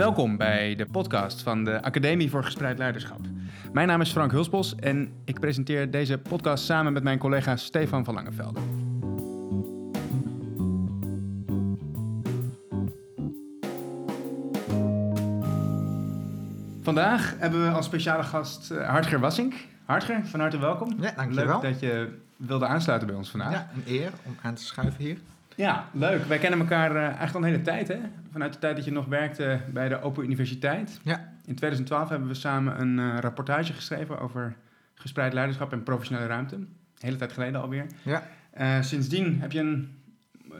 Welkom bij de podcast van de Academie voor Gespreid Leiderschap. Mijn naam is Frank Hulsbos en ik presenteer deze podcast samen met mijn collega Stefan van Langevelde. Vandaag hebben we als speciale gast uh, Hartger Wassink. Hartger, van harte welkom. Ja, dankjewel. Leuk dat je wilde aansluiten bij ons vandaag. Ja, een eer om aan te schuiven hier. Ja, leuk. Wij kennen elkaar uh, eigenlijk al een hele tijd, hè? Vanuit de tijd dat je nog werkte bij de Open Universiteit. Ja. In 2012 hebben we samen een uh, rapportage geschreven over gespreid leiderschap en professionele ruimte. Een hele tijd geleden alweer. Ja. Uh, sindsdien heb je een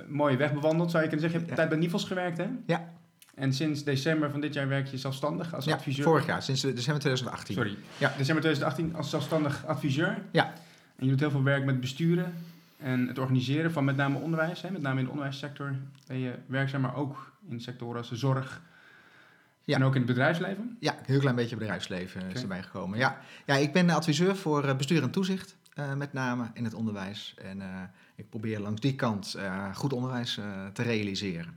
mooie weg bewandeld, zou je kunnen zeggen. Je hebt Ja. tijd bij Nivels gewerkt, hè? Ja. En sinds december van dit jaar werk je zelfstandig als ja, adviseur. vorig jaar, sinds december 2018. Sorry. Ja. December 2018 als zelfstandig adviseur. Ja. En je doet heel veel werk met besturen en het organiseren van met name onderwijs. Hè? Met name in de onderwijssector ben je werkzaam, maar ook in sectoren als de zorg. Ja. En ook in het bedrijfsleven. Ja, een heel klein beetje bedrijfsleven is erbij gekomen. Ja. ja, ik ben adviseur voor eh, bestuur en toezicht, eh, met name in het onderwijs. En eh, ik probeer langs die kant goed onderwijs te realiseren.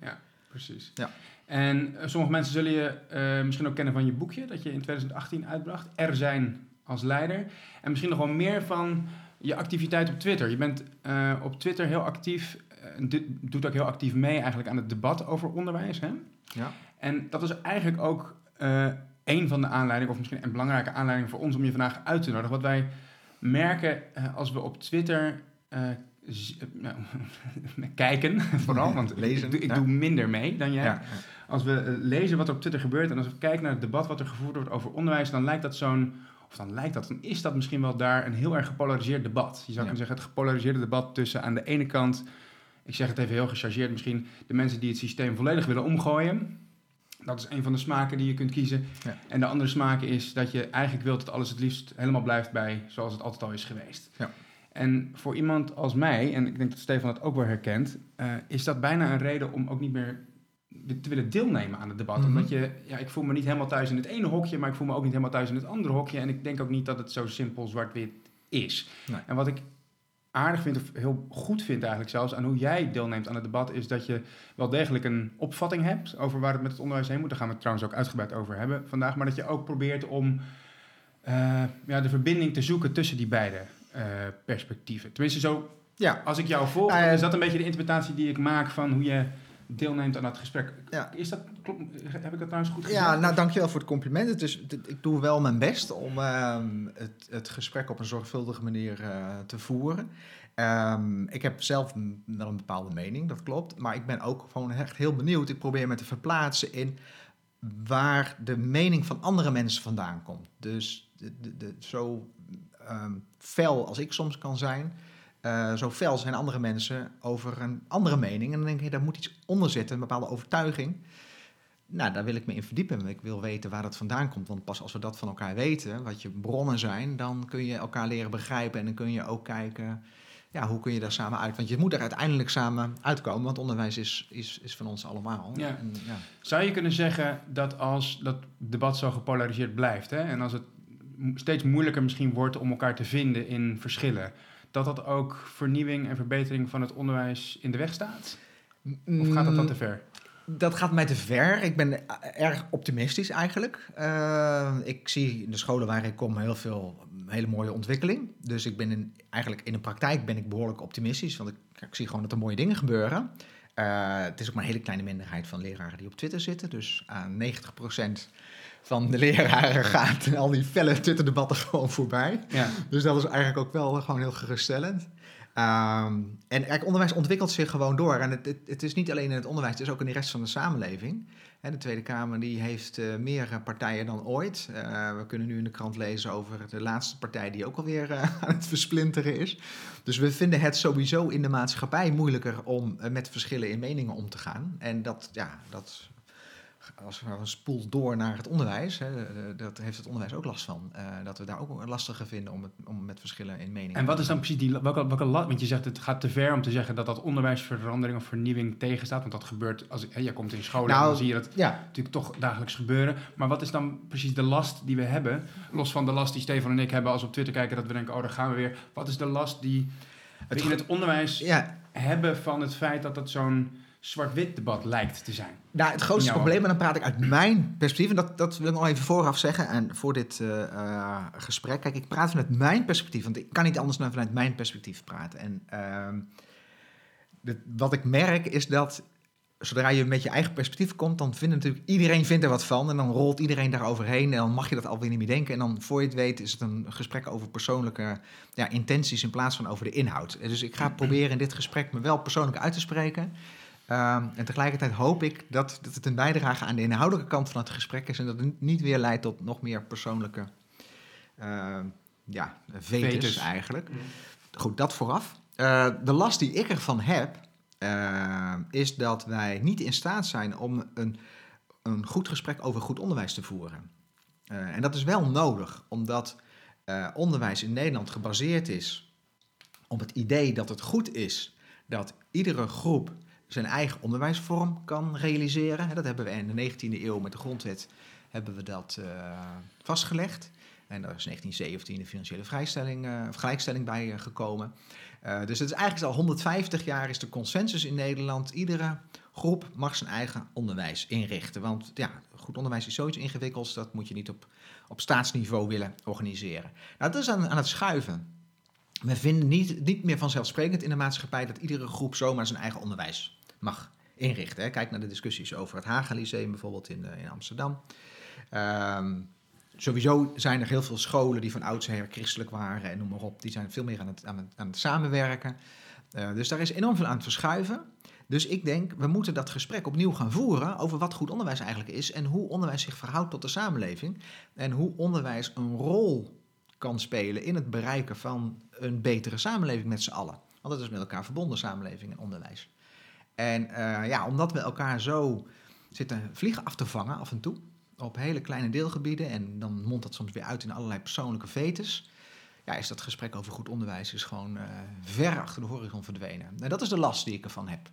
Precies. Ja. En sommige mensen zullen je misschien ook kennen van je boekje dat je in 2018 uitbracht. Er zijn als leider. En misschien nog wel meer van je activiteit op Twitter. Je bent eh, op Twitter heel actief. dit doet ook heel actief mee eigenlijk aan het debat over onderwijs. Hè? Ja. En dat is eigenlijk ook eh een van de aanleidingen, of misschien een belangrijke aanleiding voor ons om je vandaag uit te nodigen. Wat wij merken als we op Twitter nou, kijken, vooral, want Lezen, ik, doe, ik ja. doe minder mee dan jij. Ja. Als we lezen wat er op Twitter gebeurt en als we kijken naar het debat wat er gevoerd wordt over onderwijs, dan lijkt dat zo'n, of dan lijkt dat, dan is dat misschien wel daar een heel erg gepolariseerd debat. Je zou kunnen zeggen het gepolariseerde debat tussen aan de ene kant, ik zeg het even heel gechargeerd misschien, de mensen die het systeem volledig willen omgooien. Dat is een van de smaken die je kunt kiezen. Ja. En de andere smaak is dat je eigenlijk wilt dat alles het liefst helemaal blijft bij zoals het altijd al is geweest. Ja. En voor iemand als mij, en ik denk dat Stefan dat ook wel herkent, eh, is dat bijna een reden om ook niet meer te willen deelnemen aan het debat. Mhm. Omdat je, ja, ik voel me niet helemaal thuis in het ene hokje, maar ik voel me ook niet helemaal thuis in het andere hokje. En ik denk ook niet dat het zo simpel zwart-wit is. Nee. En wat ik aardig vind, of heel goed vind eigenlijk zelfs, aan hoe jij deelneemt aan het debat, is dat je wel degelijk een opvatting hebt over waar het met het onderwijs heen moet. Daar gaan we het trouwens ook uitgebreid over hebben vandaag. Maar dat je ook probeert om eh, ja, de verbinding te zoeken tussen die beide eh, perspectieven. Tenminste, zo, Ja. als ik jou volg, Nou is dat een beetje de interpretatie die ik maak van hoe je deelneemt aan het gesprek. Ja. Is dat, klopt, heb ik dat trouwens goed gezegd? Ja, nou dankjewel voor het compliment. Het is, het- ik doe wel mijn best om ehm, het, het gesprek op een zorgvuldige manier eh, te voeren. Ehm, ik heb zelf wel een bepaalde mening, dat klopt. Maar ik ben ook gewoon echt heel benieuwd. Ik probeer me te verplaatsen in waar de mening van andere mensen vandaan komt. Dus de, de, de- zo ehm, fel als ik soms kan zijn, eh, zo fel zijn andere mensen over een andere mening. En dan denk hey, daar moet iets onder zitten, een bepaalde overtuiging. Nou, daar wil ik me in verdiepen. Ik wil weten waar dat vandaan komt. Want pas als we dat van elkaar weten, wat je bronnen zijn, dan kun je elkaar leren begrijpen. En dan kun je ook kijken, ja, hoe kun je daar samen uit? Want je moet er uiteindelijk samen uitkomen, want onderwijs is, is, is van ons allemaal. Ja. En, ja. Zou je kunnen zeggen dat als dat debat zo gepolariseerd blijft, hè, en als het steeds moeilijker misschien wordt om elkaar te vinden in verschillen, dat dat ook vernieuwing en verbetering van het onderwijs in de weg staat? Of gaat dat dan te ver? Dat gaat mij te ver. Ik ben erg optimistisch eigenlijk. Eh, ik zie in de scholen waar ik kom heel veel hele mooie ontwikkeling. Dus ik ben in, eigenlijk in de praktijk ben ik behoorlijk optimistisch. Want ik, ik zie gewoon dat er mooie dingen gebeuren. Eh, het is ook maar een hele kleine minderheid van leraren die op Twitter zitten. Dus aan 90% van de leraren gaat al die felle Twitter-debatten gewoon voorbij. Ja. Dus dat is eigenlijk ook wel gewoon heel geruststellend. Ehm, en kijk, onderwijs ontwikkelt zich gewoon door. En het, het, het is niet alleen in het onderwijs, het is ook in de rest van de samenleving. Hè, de Tweede Kamer die heeft eh, meer eh, partijen dan ooit. Eh, we kunnen nu in de krant lezen over de laatste partij die ook alweer eh, aan het versplinteren is. Dus we vinden het sowieso in de maatschappij moeilijker om met verschillen in meningen om te gaan. En dat, ja, dat als we een spoel door naar het onderwijs, hè, eh, dat heeft het onderwijs ook last van. eh, dat we daar ook lastiger vinden om, het, om met verschillen in meningen En wat is dan precies die, welke, welke lat? Want je zegt het gaat te ver om te zeggen dat dat onderwijsverandering of vernieuwing tegenstaat. Want dat gebeurt, als hè, jij komt in scholen en Nou, dan zie je dat Ja, natuurlijk toch dagelijks gebeuren. Maar wat is dan precies de last die we hebben? Los van de last die Stefan en ik hebben als we op Twitter kijken dat we denken, oh daar gaan we weer. Wat is de last die we Het in het onderwijs ja, hebben van het feit dat het zo'n zwart-wit debat lijkt te zijn. Nou, het grootste probleem, en dan praat ik uit mijn perspectief, en dat, dat wil ik nog even vooraf zeggen, en voor dit eh, eh, gesprek. Kijk, ik praat vanuit mijn perspectief, want ik kan niet anders dan vanuit mijn perspectief praten. En ehm, wat ik merk is dat zodra je met je eigen perspectief komt, dan vindt natuurlijk iedereen vindt er wat van. En dan rolt iedereen daar overheen en dan mag je dat alweer niet meer denken. En dan voor je het weet is het een gesprek over persoonlijke ja, intenties in plaats van over de inhoud. Dus ik ga proberen in dit gesprek me wel persoonlijk uit te spreken. Ehm, en tegelijkertijd hoop ik dat, dat het een bijdrage aan de inhoudelijke kant van het gesprek is. En dat het niet weer leidt tot nog meer persoonlijke ehm, ja, vetus, eigenlijk. Goed, dat vooraf. Eh, de last die ik ervan heb, eh, is dat wij niet in staat zijn om een, een goed gesprek over goed onderwijs te voeren. Eh, en dat is wel nodig, omdat eh, onderwijs in Nederland gebaseerd is op het idee dat het goed is dat iedere groep zijn eigen onderwijsvorm kan realiseren. Dat hebben we in de 19e eeuw met de grondwet hebben we dat eh, vastgelegd. En daar is 1917 de financiële vrijstelling, eh, gelijkstelling bij eh, gekomen. Dus het is eigenlijk al 150 jaar is de consensus in Nederland. Iedere groep mag zijn eigen onderwijs inrichten. Want ja, goed onderwijs is zoiets ingewikkelds, dat moet je niet op, op staatsniveau willen organiseren. Nou, dat is aan, aan het schuiven. We vinden niet, niet meer vanzelfsprekend in de maatschappij dat iedere groep zomaar zijn eigen onderwijs mag inrichten. Hè. Kijk naar de discussies over het Haga Lyceum bijvoorbeeld in, eh, in Amsterdam. Ehm, sowieso zijn er heel veel scholen die van oudsher christelijk waren en noem maar op. Die zijn veel meer aan het, aan aan samenwerken. Eh, dus daar is enorm veel aan het verschuiven. Dus ik denk, we moeten dat gesprek opnieuw gaan voeren over wat goed onderwijs eigenlijk is en hoe onderwijs zich verhoudt tot de samenleving. En hoe onderwijs een rol kan spelen in het bereiken van een betere samenleving met z'n allen. Want dat is met elkaar verbonden, samenleving en onderwijs. En eh, ja, omdat we elkaar zo zitten vliegen af te vangen af en toe, op hele kleine deelgebieden, en dan mondt dat soms weer uit in allerlei persoonlijke vetes, ja, is dat gesprek over goed onderwijs is gewoon eh, ver achter de horizon verdwenen. En dat is de last die ik ervan heb.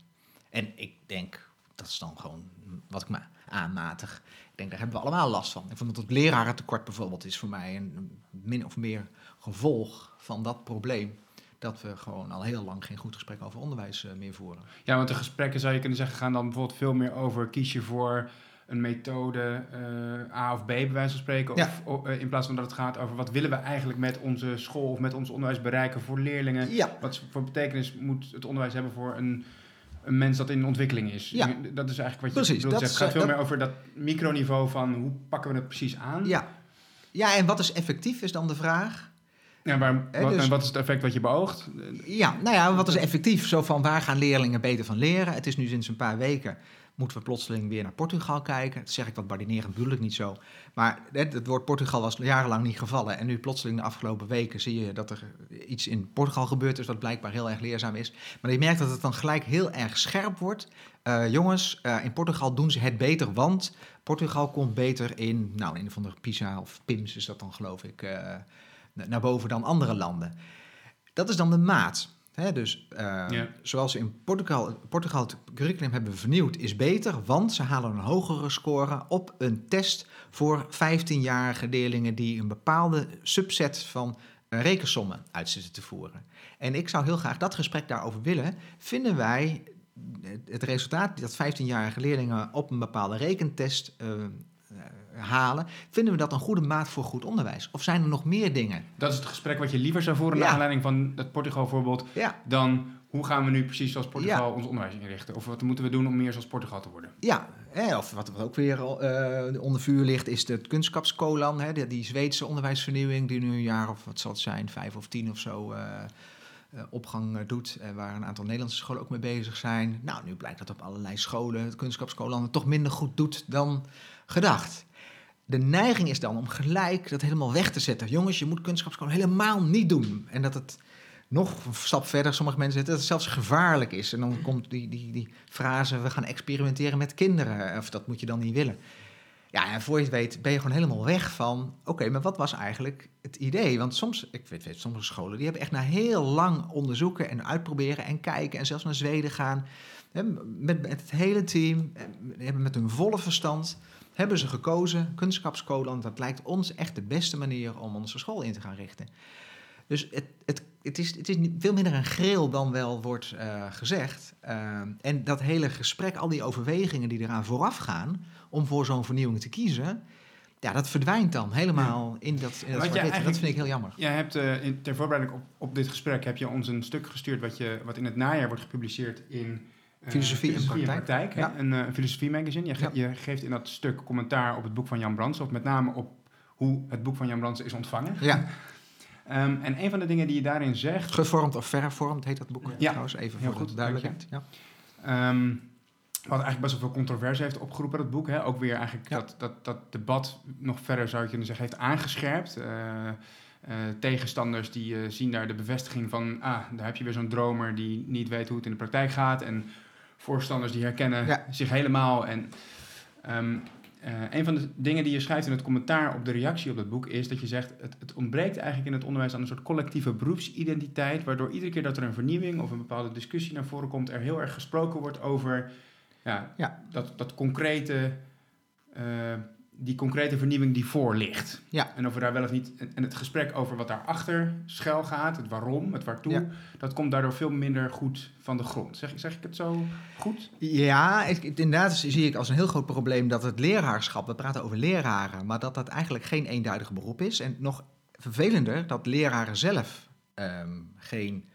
En ik denk, dat is dan gewoon wat ik me aanmatig. Ik denk, daar hebben we allemaal last van. Ik vond dat het lerarentekort bijvoorbeeld is voor mij een min of meer gevolg van dat probleem. Dat we gewoon al heel lang geen goed gesprek over onderwijs eh, meer voeren. Ja, want de gesprekken zou je kunnen zeggen gaan dan bijvoorbeeld veel meer over kies je voor een methode eh, A of B, bij wijze van spreken. Of, Ja. o- eh, in plaats van dat het gaat over wat willen we eigenlijk met onze school of met ons onderwijs bereiken voor leerlingen. Ja, Wat voor betekenis moet het onderwijs hebben voor een, een mens dat in ontwikkeling is? Ja. Dat is eigenlijk wat je bedoelt. Het gaat veel dat- meer over dat microniveau van hoe pakken we het precies aan. ja. ja, en wat is effectief is dan de vraag. Ja, maar wat, dus- en wat is het effect wat je beoogt? Ja, nou ja, wat is effectief? Zo van waar gaan leerlingen beter van leren? Het is nu sinds een paar weken moeten we plotseling weer naar Portugal kijken. Dat zeg ik wat badinerend, bedoel ik niet zo. Maar het, het woord Portugal was jarenlang niet gevallen. En nu plotseling de afgelopen weken zie je dat er iets in Portugal gebeurd is... wat blijkbaar heel erg leerzaam is. Maar je merkt dat het dan gelijk heel erg scherp wordt. Eh, jongens, eh, in Portugal doen ze het beter, want Portugal komt beter in... nou, in een van de PISA of PIMS is dat dan geloof ik... eh, naar boven dan andere landen. Dat is dan de maat. Dus eh, Ja. zoals ze in Portugal, Portugal het curriculum hebben vernieuwd, is beter, want ze halen een hogere score op een test voor 15-jarige leerlingen die een bepaalde subset van eh, rekensommen uit zitten te voeren. En ik zou heel graag dat gesprek daarover willen. Vinden wij het- resultaat dat 15-jarige leerlingen op een bepaalde rekentest eh, eh, halen, vinden we dat een goede maat voor goed onderwijs? Of zijn er nog meer dingen? Dat is het gesprek wat je liever zou voeren Ja. naar aanleiding van het Portugal-voorbeeld Ja, dan hoe gaan we nu precies zoals Portugal ons onderwijs inrichten? Of wat moeten we doen om meer zoals Portugal te worden? Ja, hè, of wat, wat ook weer eh, onder vuur ligt, is de kunskapskolan. Hè, die, die Zweedse onderwijsvernieuwing, die nu een jaar of wat zal het zijn, vijf of tien of zo eh, opgang eh, doet. Waar een aantal Nederlandse scholen ook mee bezig zijn. Nou, nu blijkt dat op allerlei scholen het het toch minder goed doet dan gedacht. De neiging is dan om gelijk dat helemaal weg te zetten. Jongens, je moet kunskapskolan helemaal niet doen. En dat het nog een stap verder, sommige mensen zeggen dat het zelfs gevaarlijk is. En dan komt die, die, die frase, we gaan experimenteren met kinderen. Of dat moet je dan niet willen. Ja, en voor je het weet ben je gewoon helemaal weg van... oké, maar wat was eigenlijk het idee? Want soms, ik weet, weet sommige scholen... die hebben echt na heel lang onderzoeken en uitproberen en kijken... en zelfs naar Zweden gaan. Met, met het hele team, hebben met hun volle verstand... hebben ze gekozen, kunskapskolen... dat lijkt ons echt de beste manier om onze school in te gaan richten. Dus het, het, het, is, het is veel minder een greel dan wel wordt eh, gezegd. Ehm, en dat hele gesprek, al die overwegingen die eraan vooraf gaan om voor zo'n vernieuwing te kiezen, ja, dat verdwijnt dan helemaal in dat, in dat Dat vind ik heel jammer. Jij hebt eh, in, ter voorbereiding op, op dit gesprek heb je ons een stuk gestuurd wat, je, wat in het najaar wordt gepubliceerd in eh, Filosofie en praktijk. Ja. Een, eh, filosofie magazine. Je, ge- Ja. je geeft in dat stuk commentaar op het boek van Jan Brands, of met name op hoe het boek van Jan Brands is ontvangen. Ja, Ehm, en een van de dingen die je daarin zegt, gevormd of vervormd heet dat boek Ja. trouwens, even Heel voor de goed, duidelijkheid. Ja. Ehm, wat eigenlijk best wel veel controverse heeft opgeroepen, dat boek. Hè? Ook weer eigenlijk Ja. dat, dat, dat debat nog verder, zou je kunnen zeggen, heeft aangescherpt. Eh, eh, tegenstanders die eh, zien daar de bevestiging van... ah, daar heb je weer zo'n dromer die niet weet hoe het in de praktijk gaat. En voorstanders die herkennen Ja. zich helemaal. En ehm, eh, een van de dingen die je schrijft in het commentaar op de reactie op dat boek... is dat je zegt, het, het ontbreekt eigenlijk in het onderwijs aan een soort collectieve beroepsidentiteit... waardoor iedere keer dat er een vernieuwing of een bepaalde discussie naar voren komt... er heel erg gesproken wordt over ja, Ja. Dat, dat concrete, eh, die concrete vernieuwing die voor ligt. Ja. En of we daar wel of niet. En het gesprek over wat daarachter schuil gaat, het waarom, het waartoe, Ja. dat komt daardoor veel minder goed van de grond. Zeg, zeg ik het zo goed? Ja, ik, ik- inderdaad zie ik als een heel groot probleem dat het leraarschap, we praten over leraren, maar dat dat eigenlijk geen eenduidig beroep is. En nog vervelender, dat leraren zelf ehm, geen.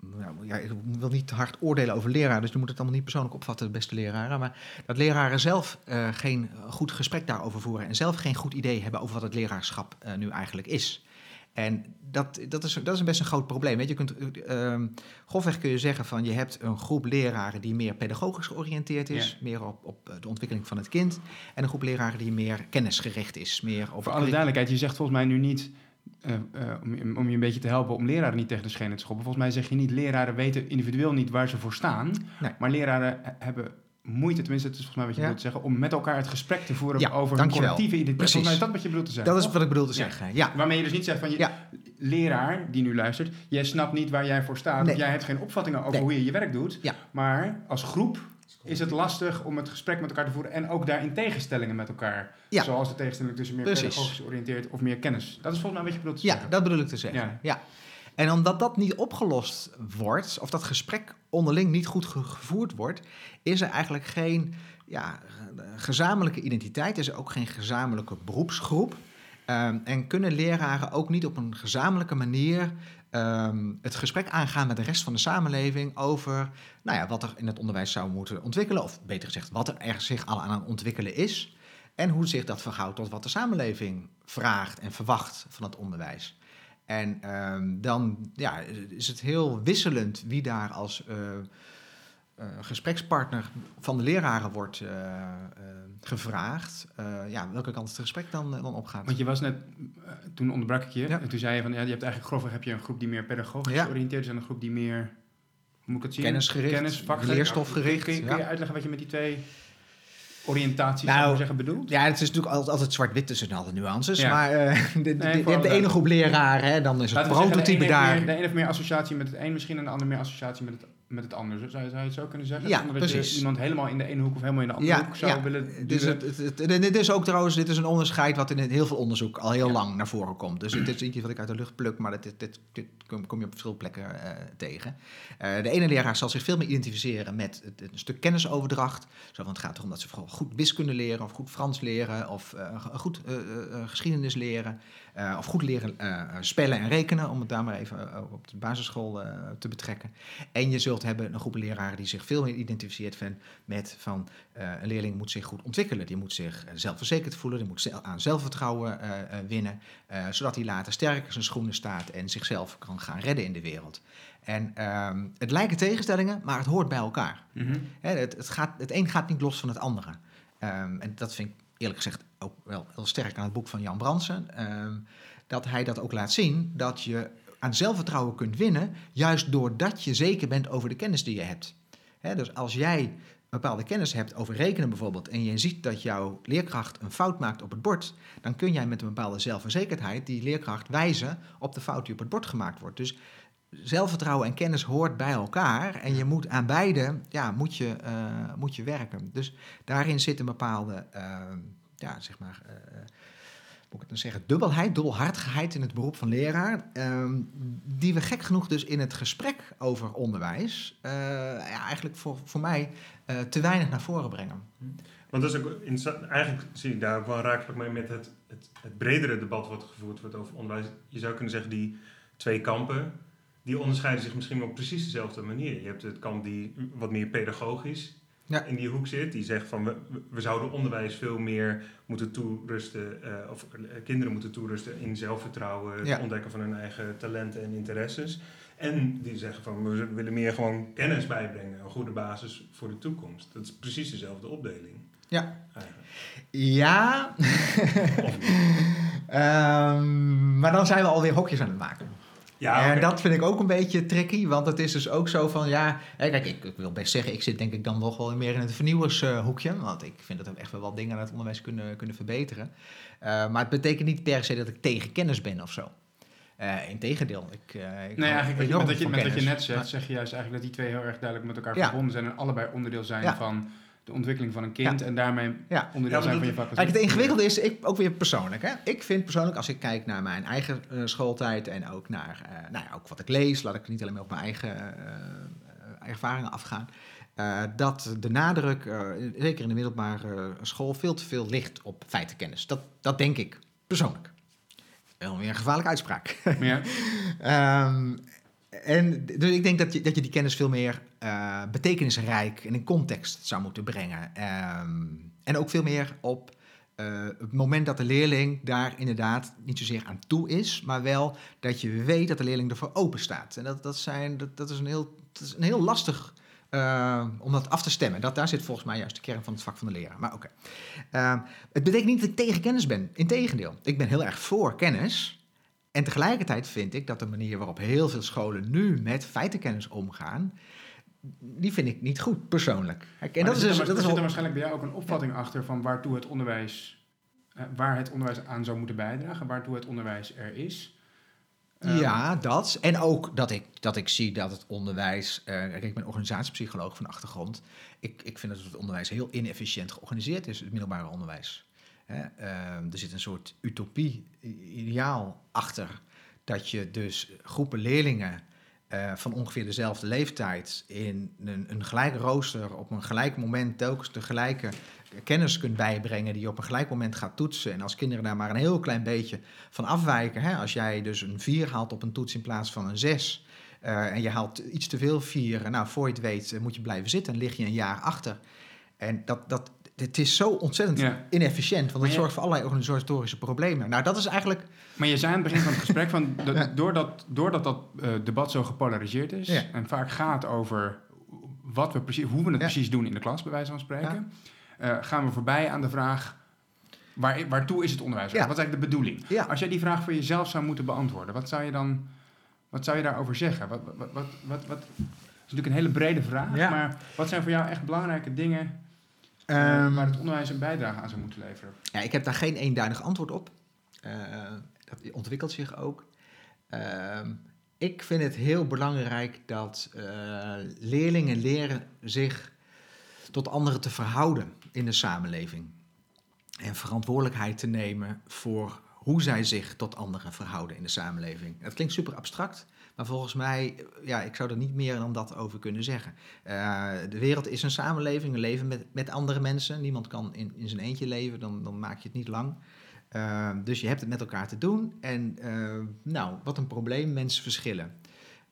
Nou, ja, ik wil niet te hard oordelen over leraren, dus je moet het allemaal niet persoonlijk opvatten, beste leraren. Maar dat leraren zelf eh, geen goed gesprek daarover voeren en zelf geen goed idee hebben over wat het leraarschap eh, nu eigenlijk is. En dat, dat, is, dat is best een groot probleem. Weet je, je kunt, eh, ehm, grofweg kun je zeggen van je hebt een groep leraren die meer pedagogisch georiënteerd is, Ja. meer op, op de ontwikkeling van het kind. En een groep leraren die meer kennisgericht is, meer op Voor alle duidelijkheid, je zegt volgens mij nu niet. Eh, eh, om, je- om je een beetje te helpen om leraren niet tegen de schenen te schoppen. Volgens mij zeg je niet, leraren weten individueel niet waar ze voor staan. Nee. Maar leraren he- hebben moeite, tenminste, het is volgens mij wat je Ja. bedoelt te zeggen, om met elkaar het gesprek te voeren Ja, over dankjewel. collectieve identiteit. Precies. Volgens mij is dat wat je bedoelt te zeggen. Dat is wat ik bedoel te zeggen. Ja, Waarmee je dus niet zegt van je leraar die nu luistert, jij snapt niet waar jij voor staat. Nee. Of jij hebt geen opvattingen over Nee. hoe je je werk doet. Ja. Maar als groep is het lastig om het gesprek met elkaar te voeren en ook daarin tegenstellingen met elkaar. Ja. Zoals de tegenstelling tussen meer Precies. pedagogisch georiënteerd of meer kennis. Dat is volgens mij wat je bedoelt te ja, zeggen. dat bedoel ik te zeggen. Ja. Ja. En omdat dat niet opgelost wordt, of dat gesprek onderling niet goed ge- gevoerd wordt, is er eigenlijk geen ja, eh, gezamenlijke identiteit, is er ook geen gezamenlijke beroepsgroep. Ehm, en kunnen leraren ook niet op een gezamenlijke manier ehm, het gesprek aangaan met de rest van de samenleving over nou ja, wat er in het onderwijs zou moeten ontwikkelen, of beter gezegd, wat er er zich al aan ontwikkelen is. En hoe zich dat verhoudt tot wat de samenleving vraagt en verwacht van het onderwijs. En ehm, dan ja, is het heel wisselend wie daar als eh, eh, gesprekspartner van de leraren wordt eh, gevraagd. Eh, ja, welke kant het gesprek dan, eh, dan opgaat. Want je was net, eh, toen onderbrak ik je, Ja. en toen zei je van, ja, je hebt eigenlijk grofweg heb je een groep die meer pedagogisch Ja. georiënteerd is en een groep die meer, hoe moet ik het zien? Kennisgericht, Kennis, leerstofgericht, Kun je, kun je ja. uitleggen wat je met die twee oriëntaties, Nou, zeggen, bedoelt? Ja, het is natuurlijk altijd, altijd zwart-wit tussen alle nuances. Ja. Maar de, Nee, ene groep leraren, hè, dan is het prototype daar. Meer, de ene heeft meer associatie met het een misschien en de ander meer associatie met het, met het ander. Zou, je- zou je het zo kunnen zeggen? Ja, precies. je iemand helemaal in de ene hoek of helemaal in de andere Ja, hoek zou ja. willen Dus het, het, dit is ook trouwens, dit is een onderscheid wat in heel veel onderzoek al heel Ja. lang naar voren komt. Dus het is iets wat ik uit de lucht pluk, maar dit, dit, dit, dit kom, kom je op veel plekken eh, tegen. Eh, de ene leraar zal zich veel meer identificeren met het, een stuk kennisoverdracht. Zo, want het gaat erom dat ze vooral goed wiskunde leren, of goed Frans leren, of eh, goed geschiedenis leren, of goed leren spellen en rekenen, om het daar maar even op de basisschool te betrekken. En je zult hebben een groep leraren die zich veel meer identificeert van, met van eh, een leerling moet zich goed ontwikkelen. Die moet zich eh, zelfverzekerd voelen, die moet aan zelfvertrouwen eh, winnen, zodat hij later sterk in zijn schoenen staat en zichzelf kan gaan redden in de wereld. En ehm, het lijken tegenstellingen, maar het hoort bij elkaar. Mhm. Hè, het, het, gaat, het een gaat niet los van het andere. Ehm, en dat vind ik eerlijk gezegd ook wel heel sterk aan het boek van Jan Bransen. ehm, dat hij dat ook laat zien, dat je aan zelfvertrouwen kunt winnen, juist doordat je zeker bent over de kennis die je hebt. Dus als jij bepaalde kennis hebt over rekenen bijvoorbeeld, en je ziet dat jouw leerkracht een fout maakt op het bord, dan kun jij met een bepaalde zelfverzekerdheid die leerkracht wijzen op de fout die op het bord gemaakt wordt. Dus zelfvertrouwen en kennis hoort bij elkaar en je moet aan beide ja, moet je, eh, moet je werken. Dus daarin zit een bepaalde, eh, ja, zeg maar, eh, moet ik het dan zeggen, dubbelheid, dubbelhartigheid in het beroep van leraar, ehm, die we gek genoeg dus in het gesprek over onderwijs eh, ja, eigenlijk voor, voor mij eh, te weinig naar voren brengen. Want dat is ook. Eigenlijk zie ik daar ook wel raakvlak mee met het, het, het bredere debat wat gevoerd wordt over onderwijs. Je zou kunnen zeggen, die twee kampen, die onderscheiden zich misschien op precies dezelfde manier. Je hebt het kamp die wat meer pedagogisch Ja. in die hoek zit. Die zegt van, we, we zouden onderwijs veel meer moeten toerusten, eh, of eh, kinderen moeten toerusten in zelfvertrouwen, Ja. het ontdekken van hun eigen talenten en interesses. En die zeggen van, we willen meer gewoon kennis bijbrengen, een goede basis voor de toekomst. Dat is precies dezelfde opdeling. Ja. Eigenlijk. Ja? Ehm, maar dan zijn we alweer hokjes aan het maken. Ja, en dat vind ik ook een beetje tricky, want het is dus ook zo van, ja, kijk, ik, ik wil best zeggen, ik zit denk ik dan nog wel meer in het vernieuwershoekje, want ik vind dat we echt wel wat dingen aan het onderwijs kunnen, kunnen verbeteren. Eh, maar het betekent niet per se dat ik tegen kennis ben of zo. Eh integendeel, ik, eh ik Nee, eigenlijk met wat je, met wat je net zegt, zeg je juist eigenlijk dat die twee heel erg duidelijk met elkaar Ja. verbonden zijn en allebei onderdeel zijn Ja. van de ontwikkeling van een kind en daarmee Ja. onderdeel Ja, zijn van je vak. het ingewikkelde is ik, ook weer persoonlijk. Hè? Ik vind persoonlijk, als ik kijk naar mijn eigen eh, schooltijd en ook naar eh, nou ja, ook wat ik lees, laat ik niet alleen maar op mijn eigen eh, ervaringen afgaan. eh, dat de nadruk, eh, zeker in de middelbare school, veel te veel ligt op feitenkennis. Dat, dat denk ik, persoonlijk. Wel weer een gevaarlijke uitspraak. Ja, Ehm, en dus ik denk dat je, dat je die kennis veel meer eh, betekenisrijk en in context zou moeten brengen. Ehm, en ook veel meer op eh, het moment dat de leerling daar inderdaad niet zozeer aan toe is, maar wel dat je weet dat de leerling ervoor open staat. En dat, dat, zijn, dat, is, een heel, is een heel lastig eh, om dat af te stemmen. Dat, daar zit volgens mij juist de kern van het vak van de leraar. Maar oké. Ehm, het betekent niet dat ik tegen kennis ben. Integendeel, ik ben heel erg voor kennis. En tegelijkertijd vind ik dat de manier waarop heel veel scholen nu met feitenkennis omgaan, die vind ik niet goed, persoonlijk. En Maar dat er is, zit, dus, er, dat is zit er waarschijnlijk bij jou ook een opvatting achter van waartoe het onderwijs, eh, waar het onderwijs aan zou moeten bijdragen, waartoe het onderwijs er is. Ehm, ja, dat. En ook dat ik, dat ik zie dat het onderwijs. kijk, ik ben organisatiepsycholoog van achtergrond. Ik, ik vind dat het onderwijs heel inefficiënt georganiseerd is, het middelbare onderwijs. Ehm, er zit een soort utopie-ideaal achter. Dat je dus groepen leerlingen eh, van ongeveer dezelfde leeftijd in een, een gelijk rooster op een gelijk moment telkens de gelijke kennis kunt bijbrengen die je op een gelijk moment gaat toetsen. En als kinderen daar maar een heel klein beetje van afwijken, hè, als jij dus een 4 haalt op een toets in plaats van een 6 eh, en je haalt iets te veel 4, nou voor je het weet eh, moet je blijven zitten en lig je een jaar achter. En dat, dat, het is zo ontzettend Ja. inefficiënt, want het je- zorgt voor allerlei organisatorische problemen. Nou, dat is eigenlijk Maar je zei aan het begin van het gesprek van Ja. doordat, doordat dat eh, debat zo gepolariseerd is Ja. en vaak gaat over wat we precies, hoe we het precies doen in de klas, bij wijze van spreken, eh, gaan we voorbij aan de vraag waar, waartoe is het onderwijs? Wat is eigenlijk de bedoeling? Als jij die vraag voor jezelf zou moeten beantwoorden, wat zou je dan wat zou je daarover zeggen? Wat, wat, wat, wat, wat, dat is natuurlijk een hele brede vraag, maar wat zijn voor jou echt belangrijke dingen Ehm, waar het onderwijs een bijdrage aan zou moeten leveren? Ja, ik heb daar geen eenduidig antwoord op. Eh, dat ontwikkelt zich ook. Ehm, ik vind het heel belangrijk dat eh, leerlingen leren zich tot anderen te verhouden in de samenleving. En verantwoordelijkheid te nemen voor hoe zij zich tot anderen verhouden in de samenleving. Dat klinkt super abstract, maar volgens mij, ja, ik zou er niet meer dan dat over kunnen zeggen. Eh, de wereld is een samenleving, we leven met, met andere mensen. Niemand kan in, in zijn eentje leven, dan, dan maak je het niet lang. Eh, dus je hebt het met elkaar te doen. En eh, nou, wat een probleem, mensen verschillen.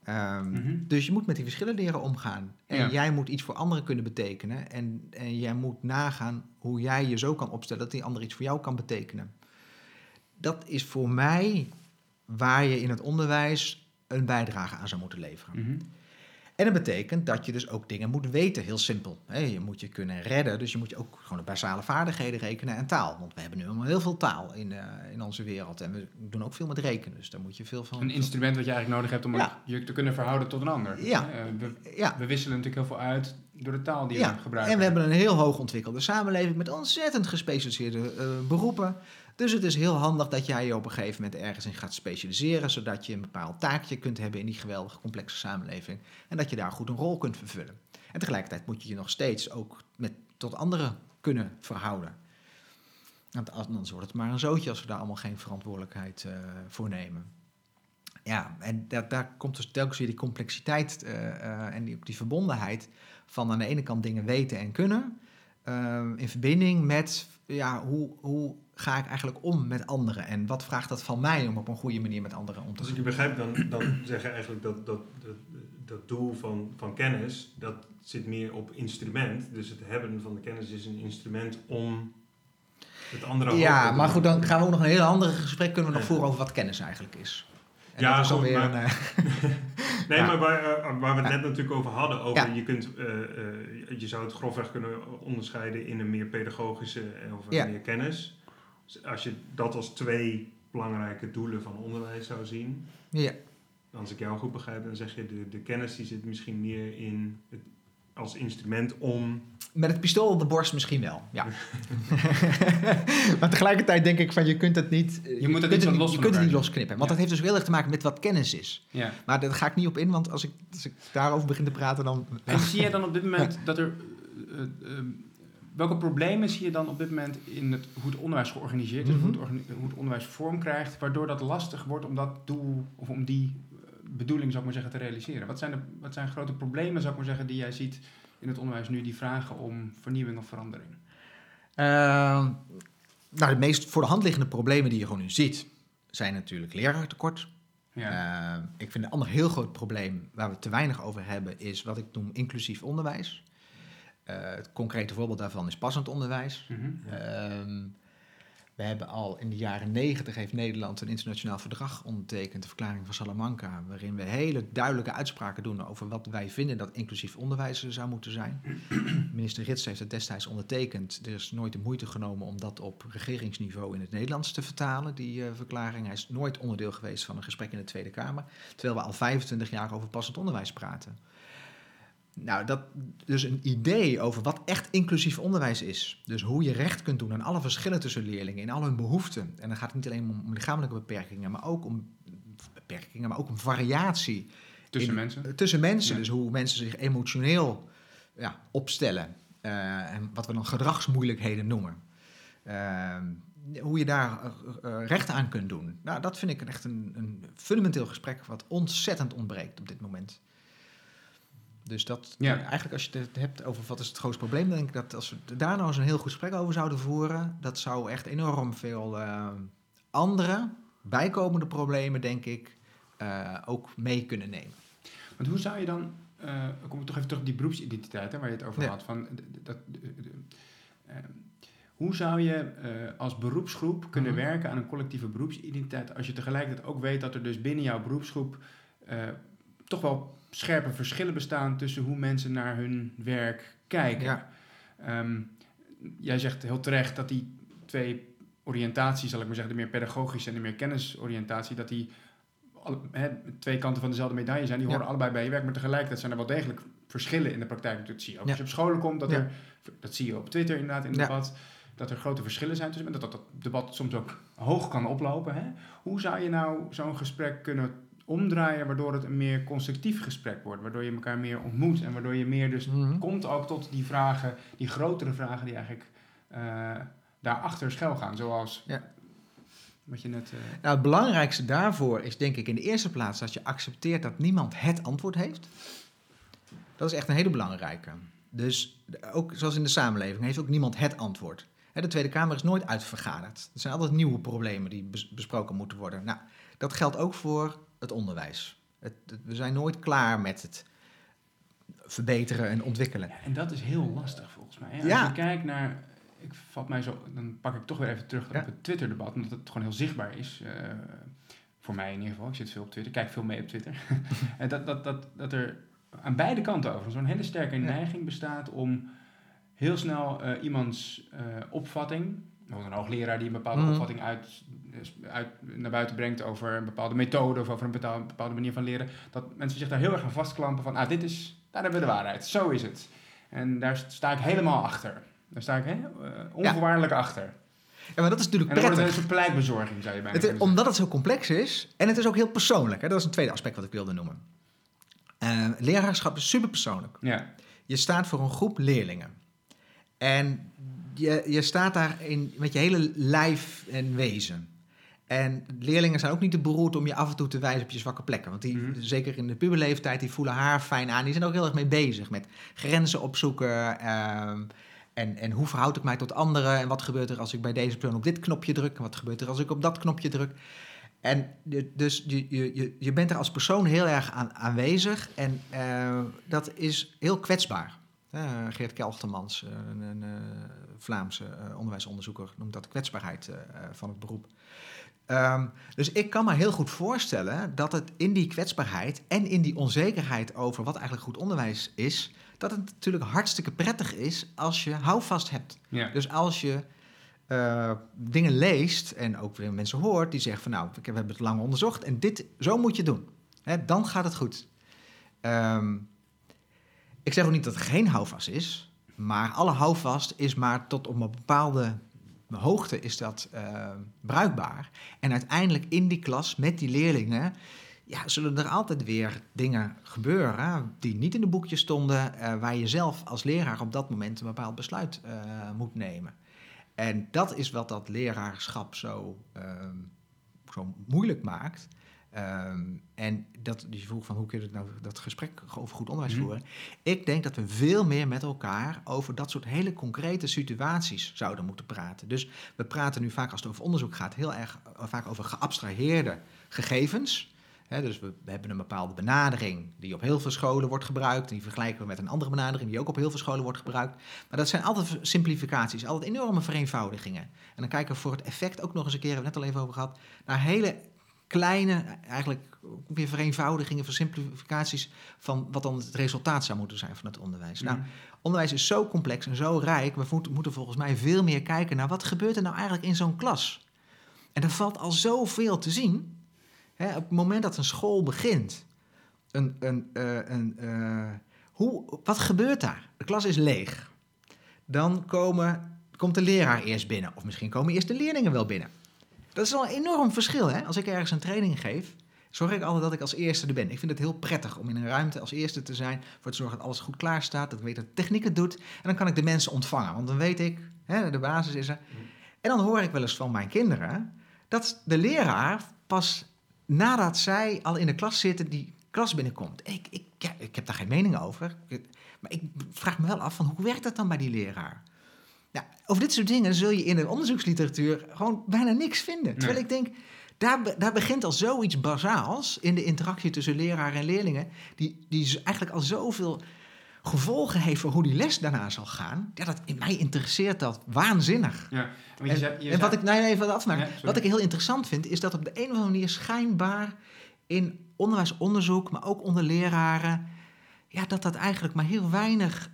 Ehm, Mhm. Dus je moet met die verschillen leren omgaan. En Ja. jij moet iets voor anderen kunnen betekenen. En, en jij moet nagaan hoe jij je zo kan opstellen dat die ander iets voor jou kan betekenen. Dat is voor mij waar je in het onderwijs een bijdrage aan zou moeten leveren. Mhm. En dat betekent dat je dus ook dingen moet weten, heel simpel. Je moet je kunnen redden, dus je moet je ook gewoon de basale vaardigheden rekenen en taal. Want we hebben nu allemaal heel veel taal in, eh, in onze wereld. En we doen ook veel met rekenen, dus daar moet je veel van... Een instrument wat je eigenlijk nodig hebt om Ja. je te kunnen verhouden tot een ander. Ja. Eh, we, Ja, we wisselen natuurlijk heel veel uit door de taal die ja. we gebruiken. en we hebben een heel hoog ontwikkelde samenleving met ontzettend gespecialiseerde eh, beroepen. Dus het is heel handig dat jij je op een gegeven moment ergens in gaat specialiseren, zodat je een bepaald taakje kunt hebben in die geweldige complexe samenleving. En dat je daar goed een rol kunt vervullen. En tegelijkertijd moet je je nog steeds ook met, tot anderen kunnen verhouden. Want anders wordt het maar een zootje als we daar allemaal geen verantwoordelijkheid uh, voor nemen. Ja, en daar komt dus telkens weer die complexiteit uh, en die, die verbondenheid van aan de ene kant dingen weten en kunnen, in verbinding met ja, hoe, hoe ga ik eigenlijk om met anderen en wat vraagt dat van mij om op een goede manier met anderen om te gaan. Als ik je begrijp, dan, dan zeg je eigenlijk dat, dat, dat, dat doel van, van kennis, dat zit meer op instrument. Dus het hebben van de kennis is een instrument om het andere Ja, maar goed, dan gaan we ook nog een heel ander gesprek kunnen we nog voeren over wat kennis eigenlijk is. En ja, dat is maar, een, uh, nee, maar waar, uh, waar we het net natuurlijk over hadden, over je kunt, uh, je zou het grofweg kunnen onderscheiden in een meer pedagogische of een meer kennis. Dus als je dat als twee belangrijke doelen van onderwijs zou zien, ja. als ik jou goed begrijp, dan zeg je de, de kennis die zit misschien meer in het als instrument om. Met het pistool op de borst misschien wel, ja. maar tegelijkertijd denk ik van je kunt het niet. Je, moet het niet, los je kunt het niet losknippen. Want dat heeft dus heel erg te maken met wat kennis is. Ja. Maar daar ga ik niet op in, want als ik, als ik daarover begin te praten, dan. En zie je dan op dit moment dat er. Uh, uh, welke problemen zie je dan op dit moment in het, hoe het onderwijs georganiseerd is, mm -hmm. hoe, het, hoe, het, onderwijs vorm krijgt, waardoor dat lastig wordt om dat doel of om die bedoeling, zou ik maar zeggen, te realiseren? Wat zijn, de, wat zijn grote problemen, zou ik maar zeggen, die jij ziet in het onderwijs nu die vragen om vernieuwing of verandering? Uh, nou, de meest voor de hand liggende problemen die je gewoon nu ziet, zijn natuurlijk leraartekort. Ja. Uh, ik vind een ander heel groot probleem waar we te weinig over hebben, is wat ik noem inclusief onderwijs. Uh, het concrete voorbeeld daarvan is passend onderwijs. Mm -hmm. We hebben al in de jaren negentig heeft Nederland een internationaal verdrag ondertekend, de verklaring van Salamanca, waarin we hele duidelijke uitspraken doen over wat wij vinden dat inclusief onderwijs zou moeten zijn. Minister Rits heeft het destijds ondertekend. Er is nooit de moeite genomen om dat op regeringsniveau in het Nederlands te vertalen, die uh, verklaring. Hij is nooit onderdeel geweest van een gesprek in de Tweede Kamer, terwijl we al 25 jaar over passend onderwijs praten. Nou, dat, dus een idee over wat echt inclusief onderwijs is. Dus hoe je recht kunt doen aan alle verschillen tussen leerlingen in al hun behoeften. En dan gaat het niet alleen om, om lichamelijke beperkingen, maar ook om beperkingen, maar ook om variatie. Tussen mensen? Tussen mensen, ja. dus hoe mensen zich emotioneel ja, opstellen. Uh, en wat we dan gedragsmoeilijkheden noemen. Uh, hoe je daar uh, recht aan kunt doen. Nou, dat vind ik echt een, een fundamenteel gesprek wat ontzettend ontbreekt op dit moment. Dus dat, ja. eigenlijk als je het hebt over wat is het grootste probleem, dan denk ik dat als we daar nou eens een heel goed gesprek over zouden voeren, dat zou echt enorm veel uh, andere bijkomende problemen, denk ik, uh, ook mee kunnen nemen. Want hoe zou je dan, uh, kom ik toch even terug op die beroepsidentiteit hè, waar je het over ja. had, van dat, hoe zou je als beroepsgroep kunnen mm -hmm. werken aan een collectieve beroepsidentiteit als je tegelijkertijd ook weet dat er dus binnen jouw beroepsgroep toch wel scherpe verschillen bestaan tussen hoe mensen naar hun werk kijken. Ja. Um, jij zegt heel terecht dat die twee oriëntaties, zal ik maar zeggen, de meer pedagogische en de meer kennisoriëntatie, dat die alle, he, twee kanten van dezelfde medaille zijn. Die horen ja. allebei bij je werk, maar tegelijkertijd zijn er wel degelijk verschillen in de praktijk. Dat zie je ook ja. als je op scholen komt, dat, er, dat zie je op Twitter inderdaad in het debat, dat er grote verschillen zijn tussen dat, dat dat debat soms ook hoog kan oplopen. Hè? Hoe zou je nou zo'n gesprek kunnen omdraaien, waardoor het een meer constructief gesprek wordt, waardoor je elkaar meer ontmoet en waardoor je meer dus mm-hmm. komt ook tot die vragen, die grotere vragen die eigenlijk uh, daarachter schuil gaan, zoals ja. wat je net. Uh... Nou, het belangrijkste daarvoor is denk ik in de eerste plaats dat je accepteert dat niemand het antwoord heeft. Dat is echt een hele belangrijke. Dus ook zoals in de samenleving heeft ook niemand het antwoord. De Tweede Kamer is nooit uitvergaderd. Er zijn altijd nieuwe problemen die besproken moeten worden. Nou, dat geldt ook voor het onderwijs. Het, het, we zijn nooit klaar met het verbeteren en ontwikkelen. Ja, en dat is heel lastig volgens mij. Hè? Als ja. je kijkt naar, ik vat mij zo, dan pak ik toch weer even terug ja. op het Twitter-debat, omdat het gewoon heel zichtbaar is. Uh, voor mij in ieder geval. Ik zit veel op Twitter, kijk veel mee op Twitter. en dat, dat, dat, dat er aan beide kanten over zo'n hele sterke neiging bestaat om heel snel uh, iemands uh, opvatting, een hoogleraar die een bepaalde mm. opvatting uit, uit, naar buiten brengt over een bepaalde methode of over een bepaalde, bepaalde manier van leren, dat mensen zich daar heel erg aan vastklampen van, ah, dit is, daar hebben we de waarheid, zo is het. En daar sta ik helemaal achter. Daar sta ik hè, uh, onvoorwaardelijk ja. achter. Ja, maar dat is natuurlijk en prettig. Het een pleitbezorging, zou je bijna het, Omdat het zo complex is en het is ook heel persoonlijk. Hè? Dat is een tweede aspect wat ik wilde noemen. Uh, leraarschap is superpersoonlijk. Ja. Je staat voor een groep leerlingen. En je, je staat daar in, met je hele lijf en wezen. En leerlingen zijn ook niet te beroerd om je af en toe te wijzen op je zwakke plekken. Want die, Mhm. zeker in de puberleeftijd, die voelen haar fijn aan. Die zijn ook heel erg mee bezig met grenzen opzoeken. ehm, en, en hoe verhoud ik mij tot anderen? En wat gebeurt er als ik bij deze persoon op dit knopje druk? En wat gebeurt er als ik op dat knopje druk? En je- dus je, je, je, bent er als persoon heel erg aan, aanwezig. En eh, dat is heel kwetsbaar. Eh, Geert Kelchtermans, eh, een, een Vlaamse onderwijsonderzoeker, noemt dat kwetsbaarheid van het beroep. Ehm, dus ik kan me heel goed voorstellen dat het in die kwetsbaarheid en in die onzekerheid over wat eigenlijk goed onderwijs is, dat het natuurlijk hartstikke prettig is als je houvast hebt. Ja. Dus als je eh, dingen leest en ook weer mensen hoort die zeggen van nou, we hebben het lang onderzocht en dit, zo moet je doen. Hè, dan gaat het goed. Ehm, ik zeg ook niet dat er geen houvast is, maar alle houvast is maar tot op een bepaalde hoogte is dat eh, bruikbaar. En uiteindelijk in die klas met die leerlingen ja, zullen er altijd weer dingen gebeuren die niet in de boekjes stonden, eh, waar je zelf als leraar op dat moment een bepaald besluit eh, moet nemen. En dat is wat dat leraarschap zo, ehm, zo moeilijk maakt. Ehm, en dat, je vroeg van hoe kun je dat, nou, dat gesprek over goed onderwijs Mhm. voeren. Ik denk dat we veel meer met elkaar over dat soort hele concrete situaties zouden moeten praten. Dus we praten nu vaak als het over onderzoek gaat, heel erg eh, vaak over geabstraheerde gegevens. Dus we, we hebben een bepaalde benadering die op heel veel scholen wordt gebruikt. En die vergelijken we met een andere benadering die ook op heel veel scholen wordt gebruikt. Maar dat zijn altijd simplificaties, altijd enorme vereenvoudigingen. En dan kijken we voor het effect ook nog eens een keer, hebben we het net al even over gehad, naar hele kleine, eigenlijk weer vereenvoudigingen, versimplificaties van wat dan het resultaat zou moeten zijn van het onderwijs. Nou, Mhm. onderwijs is zo complex en zo rijk. We moeten, moeten volgens mij veel meer kijken naar wat gebeurt er nou eigenlijk in zo'n klas. En er valt al zoveel te zien. Hè, op het moment dat een school begint, een, een, eh, een, eh, hoe, wat gebeurt daar? De klas is leeg. Dan komen, komt de leraar eerst binnen. Of misschien komen eerst de leerlingen wel binnen. Dat is al een enorm verschil. Hè? Als ik ergens een training geef, zorg ik altijd dat ik als eerste er ben. Ik vind het heel prettig om in een ruimte als eerste te zijn. Voor te zorgen dat alles goed klaar staat. Dat weet dat de techniek het doet. En dan kan ik de mensen ontvangen. Want dan weet ik, hè, de basis is er. En dan hoor ik wel eens van mijn kinderen... dat de leraar pas nadat zij al in de klas zitten... die klas binnenkomt. Ik, ik, ja, ik heb daar geen mening over. Maar ik vraag me wel af van hoe werkt dat dan bij die leraar? Ja, over dit soort dingen zul je in de onderzoeksliteratuur gewoon bijna niks vinden. Terwijl Nee. ik denk, daar, daar begint al zoiets bazaals in de interactie tussen leraar en leerlingen, die, die eigenlijk al zoveel gevolgen heeft voor hoe die les daarna zal gaan. Ja, dat, in mij interesseert dat waanzinnig. Ja, je En, zei- je en wat zei- ik, nee, nee, even afmaken. Ja, wat ik heel interessant vind, is dat op de een of andere manier schijnbaar in onderwijsonderzoek, maar ook onder leraren, ja, dat dat eigenlijk maar heel weinig.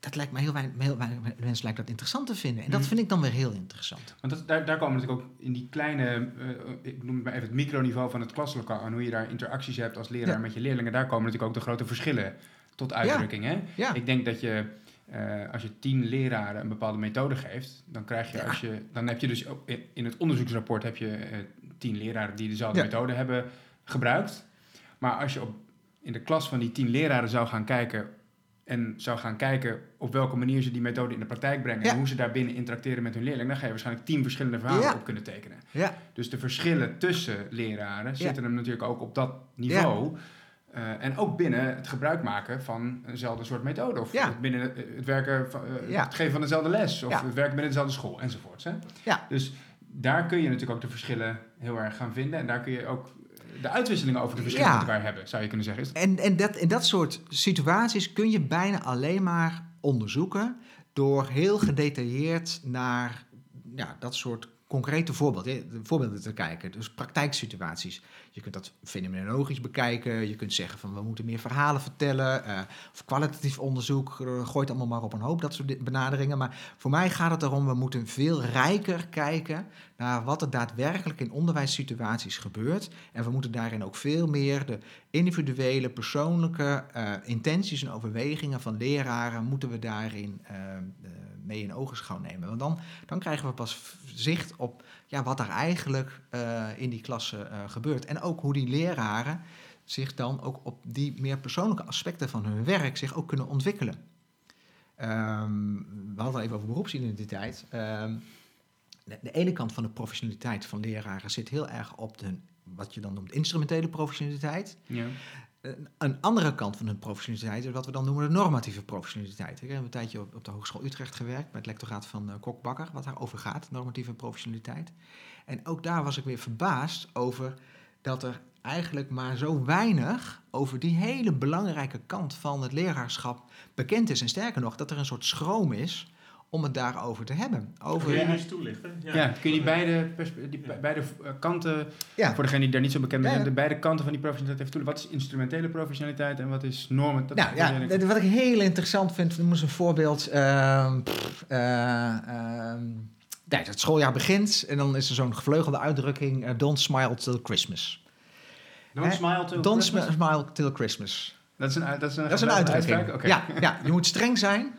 Dat, lijkt me heel weinig, heel weinig mensen lijkt dat interessant te vinden. En dat Mhm. vind ik dan weer heel interessant. Want dat, daar, daar komen natuurlijk ook in die kleine, eh, ik noem het maar even het microniveau van het klaslokaal en hoe je daar interacties hebt als leraar Ja. met je leerlingen, daar komen natuurlijk ook de grote verschillen tot uitdrukking. Hè? Ja, Ik denk dat je, eh, als je tien leraren een bepaalde methode geeft, dan krijg je, als je, dan heb je dus ook in- het onderzoeksrapport heb je eh, tien leraren die dezelfde methode hebben gebruikt. Maar als je op, in de klas van die tien leraren zou gaan kijken en zou gaan kijken op welke manier ze die methode in de praktijk brengen Ja. en hoe ze daarbinnen interacteren met hun leerling, dan ga je waarschijnlijk tien verschillende verhalen Ja. op kunnen tekenen. ja, Dus de verschillen tussen leraren zitten hem natuurlijk ook op dat niveau. Eh, en ook binnen het gebruik maken van eenzelfde soort methode. Of Ja. binnen het, het werken van, eh, Ja. het geven van dezelfde les. Of Ja. het werken binnen dezelfde school enzovoorts. Hè? Ja. Dus daar kun je natuurlijk ook de verschillen heel erg gaan vinden. En daar kun je ook de uitwisselingen over de verschillen Ja. met elkaar hebben, zou je kunnen zeggen. En, en dat, in dat soort situaties kun je bijna alleen maar onderzoeken door heel gedetailleerd naar ja, dat soort concrete voorbeelden, voorbeelden te kijken. Dus praktijksituaties. Je kunt dat fenomenologisch bekijken. Je kunt zeggen van we moeten meer verhalen vertellen. eh, of kwalitatief onderzoek. eh, gooit allemaal maar op een hoop, dat soort benaderingen. Maar voor mij gaat het erom, we moeten veel rijker kijken naar wat er daadwerkelijk in onderwijssituaties gebeurt. En we moeten daarin ook veel meer de individuele, persoonlijke eh, intenties en overwegingen van leraren moeten we daarin mee in ogenschouw nemen. Want dan, dan krijgen we pas zicht op ja, wat er eigenlijk eh, in die klasse eh, gebeurt. En ook hoe die leraren zich dan ook op die meer persoonlijke aspecten van hun werk zich ook kunnen ontwikkelen. Ehm, we hadden even over beroepsidentiteit. Ehm, de, de ene kant van de professionaliteit van leraren zit heel erg op de, wat je dan noemt instrumentele professionaliteit. Ja. Een, andere kant van hun professionaliteit is wat we dan noemen de normatieve professionaliteit. Ik heb een tijdje op, de Hogeschool Utrecht gewerkt, bij het lectoraat van uh, Kok Bakker, wat daarover gaat, normatieve professionaliteit. En ook daar was ik weer verbaasd over dat er eigenlijk maar zo weinig over die hele belangrijke kant van het leraarschap bekend is. En sterker nog, dat er een soort schroom is om het daarover te hebben. Over... Kun je eens toelichten? Ja. kun je die beide, die Ja. beide eh, kanten, Ja. voor degene die daar niet zo bekend mee zijn, de beide kanten van die professionaliteit even toelichten. Wat is instrumentele professionaliteit en wat is normen? Dat Nou ja, dat- wat ik heel interessant vind, noem eens een voorbeeld. ehm, pff, eh, ehm, nee, het schooljaar begint en dan is er zo'n gevleugelde uitdrukking: eh, Don't smile till Christmas. Don't smile till Don't Christmas? sm- smile till Christmas. Dat is een, dat is een, Dat is een uitdrukking. Ja, ja, je moet streng zijn.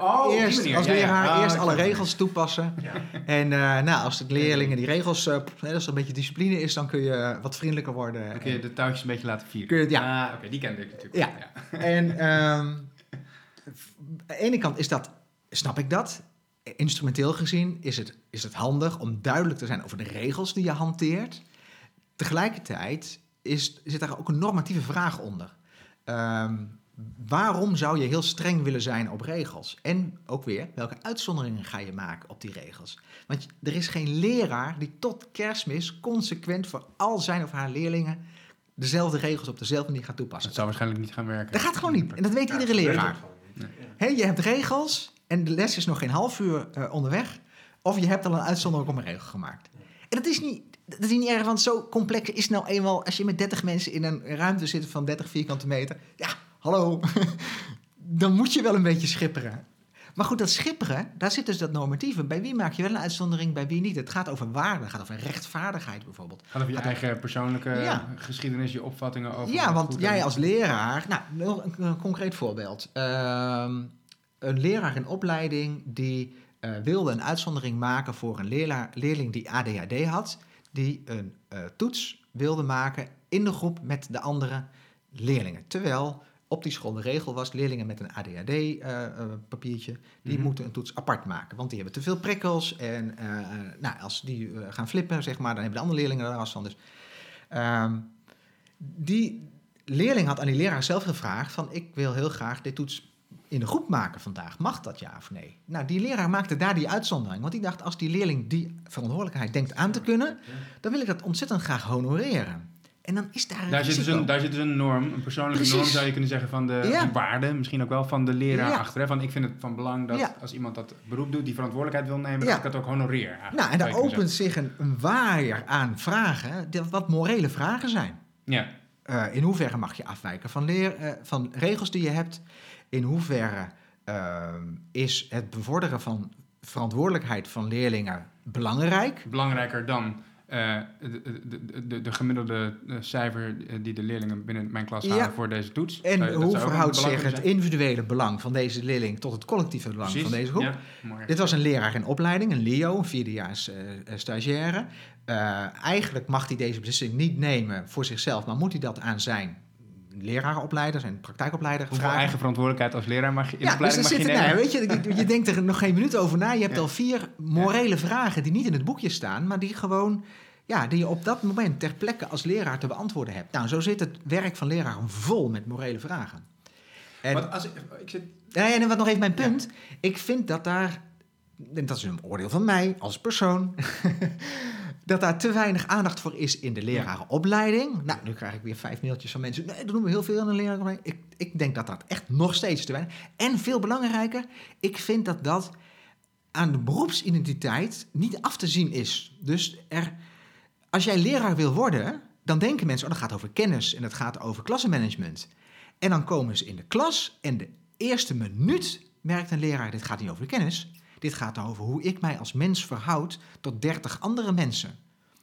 Oh, eerst manier. als Ja, ja. leraar, Ah, eerst alle regels toepassen. Ja. En eh, nou, als de leerlingen die regels, eh, als er een beetje discipline is, dan kun je wat vriendelijker worden. Dan kun je de touwtjes een beetje laten vieren. Kun je- ja. Ah, oké, die kende ik natuurlijk. Ja. En ehm, aan de ene kant is dat, snap ik dat. Instrumenteel gezien is het, is het handig om duidelijk te zijn over de regels die je hanteert. Tegelijkertijd is, zit daar ook een normatieve vraag onder. Ehm, waarom zou je heel streng willen zijn op regels? En ook weer, welke uitzonderingen ga je maken op die regels? Want er is geen leraar die tot kerstmis consequent voor al zijn of haar leerlingen dezelfde regels op dezelfde manier gaat toepassen. Dat zou waarschijnlijk niet gaan werken. Dat gaat gewoon niet. En dat weet Ja, iedere leraar. Hè, je hebt regels en de les is nog geen half uur eh, onderweg. Of je hebt al een uitzondering op een regel gemaakt. En dat is niet, dat is niet erg, want zo complex is nou eenmaal... als je met 30 mensen in een ruimte zit van 30 vierkante meter... ja, hallo, dan moet je wel een beetje schipperen. Maar goed, dat schipperen, daar zit dus dat normatieve. Bij wie maak je wel een uitzondering, bij wie niet? Het gaat over waarde, het gaat over rechtvaardigheid bijvoorbeeld. Gaat over je Gaat eigen persoonlijke Ja. geschiedenis, je opvattingen over... Ja, want jij en- als leraar... Nou, een, concreet voorbeeld. Ehm, een leraar in opleiding die eh, wilde een uitzondering maken voor een leerling die ADHD had... die een eh, toets wilde maken in de groep met de andere leerlingen. Terwijl op die school de regel was... leerlingen met een ADHD-papiertje... die Mhm. moeten een toets apart maken. Want die hebben te veel prikkels. En eh, eh, nou, als die eh, gaan flippen, zeg maar... dan hebben de andere leerlingen er last van. Dus Ehm, die leerling had aan die leraar zelf gevraagd van ik wil heel graag dit toets in de groep maken vandaag. Mag dat ja of nee? Nou, die leraar maakte daar die uitzondering. Want die dacht, als die leerling die verantwoordelijkheid denkt aan te kunnen, dan wil ik dat ontzettend graag honoreren. En dan is daar een Daar zit, dus een, daar zit dus een norm, een persoonlijke Precies. norm zou je kunnen zeggen van de Ja. waarde, misschien ook wel van de leraar Ja. achter. Hè? Van ik vind het van belang dat Ja. als iemand dat beroep doet, die verantwoordelijkheid wil nemen, dat ik dat ook honoreer. eigenlijk, Nou, en daar opent zich een, een waaier aan vragen, die- wat morele vragen zijn. Ja, Eh, in hoeverre mag je afwijken van, leer, eh, van regels die je hebt? In hoeverre ehm, is het bevorderen van verantwoordelijkheid van leerlingen belangrijk? belangrijker dan eh, de, de, de, de, de gemiddelde eh, cijfer eh, die de leerlingen binnen mijn klas halen Ja. voor deze toets. En Zou hoe verhoudt zich het individuele belang van deze leerling tot het collectieve belang van deze groep? Ja. Dit was een leraar in opleiding, een LEO, een vierdejaars stagiaire. Eigenlijk mag hij deze beslissing niet nemen voor zichzelf, maar moet hij dat aan zijn leraaropleider, zijn praktijkopleider Hoeveel vragen. eigen verantwoordelijkheid als leraar mag je in de dus opleiding mag je zitten, nou, weet je, je, denkt er nog geen minuut over na. Je hebt Ja. al vier morele vragen die niet in het boekje staan, maar die gewoon, ja, die je op dat moment ter plekke als leraar te beantwoorden hebt. Nou, zo zit het werk van leraar vol met morele vragen. En, Want als ik, ik zit, ja, en wat nog even mijn punt. Ik vind dat daar, en dat is een oordeel van mij als persoon, dat daar te weinig aandacht voor is in de lerarenopleiding. Nou, nu krijg ik weer vijf mailtjes van mensen. Nee, dat doen we heel veel in de lerarenopleiding. Ik, ik denk dat dat echt nog steeds te weinig En veel belangrijker, ik vind dat dat aan de beroepsidentiteit niet af te zien is. Dus er, als jij leraar wil worden, dan denken mensen, oh, dat gaat over kennis en dat gaat over klassenmanagement. En dan komen ze in de klas en de eerste minuut merkt een leraar, dit gaat niet over kennis. Dit gaat over hoe ik mij als mens verhoud tot 30 andere mensen.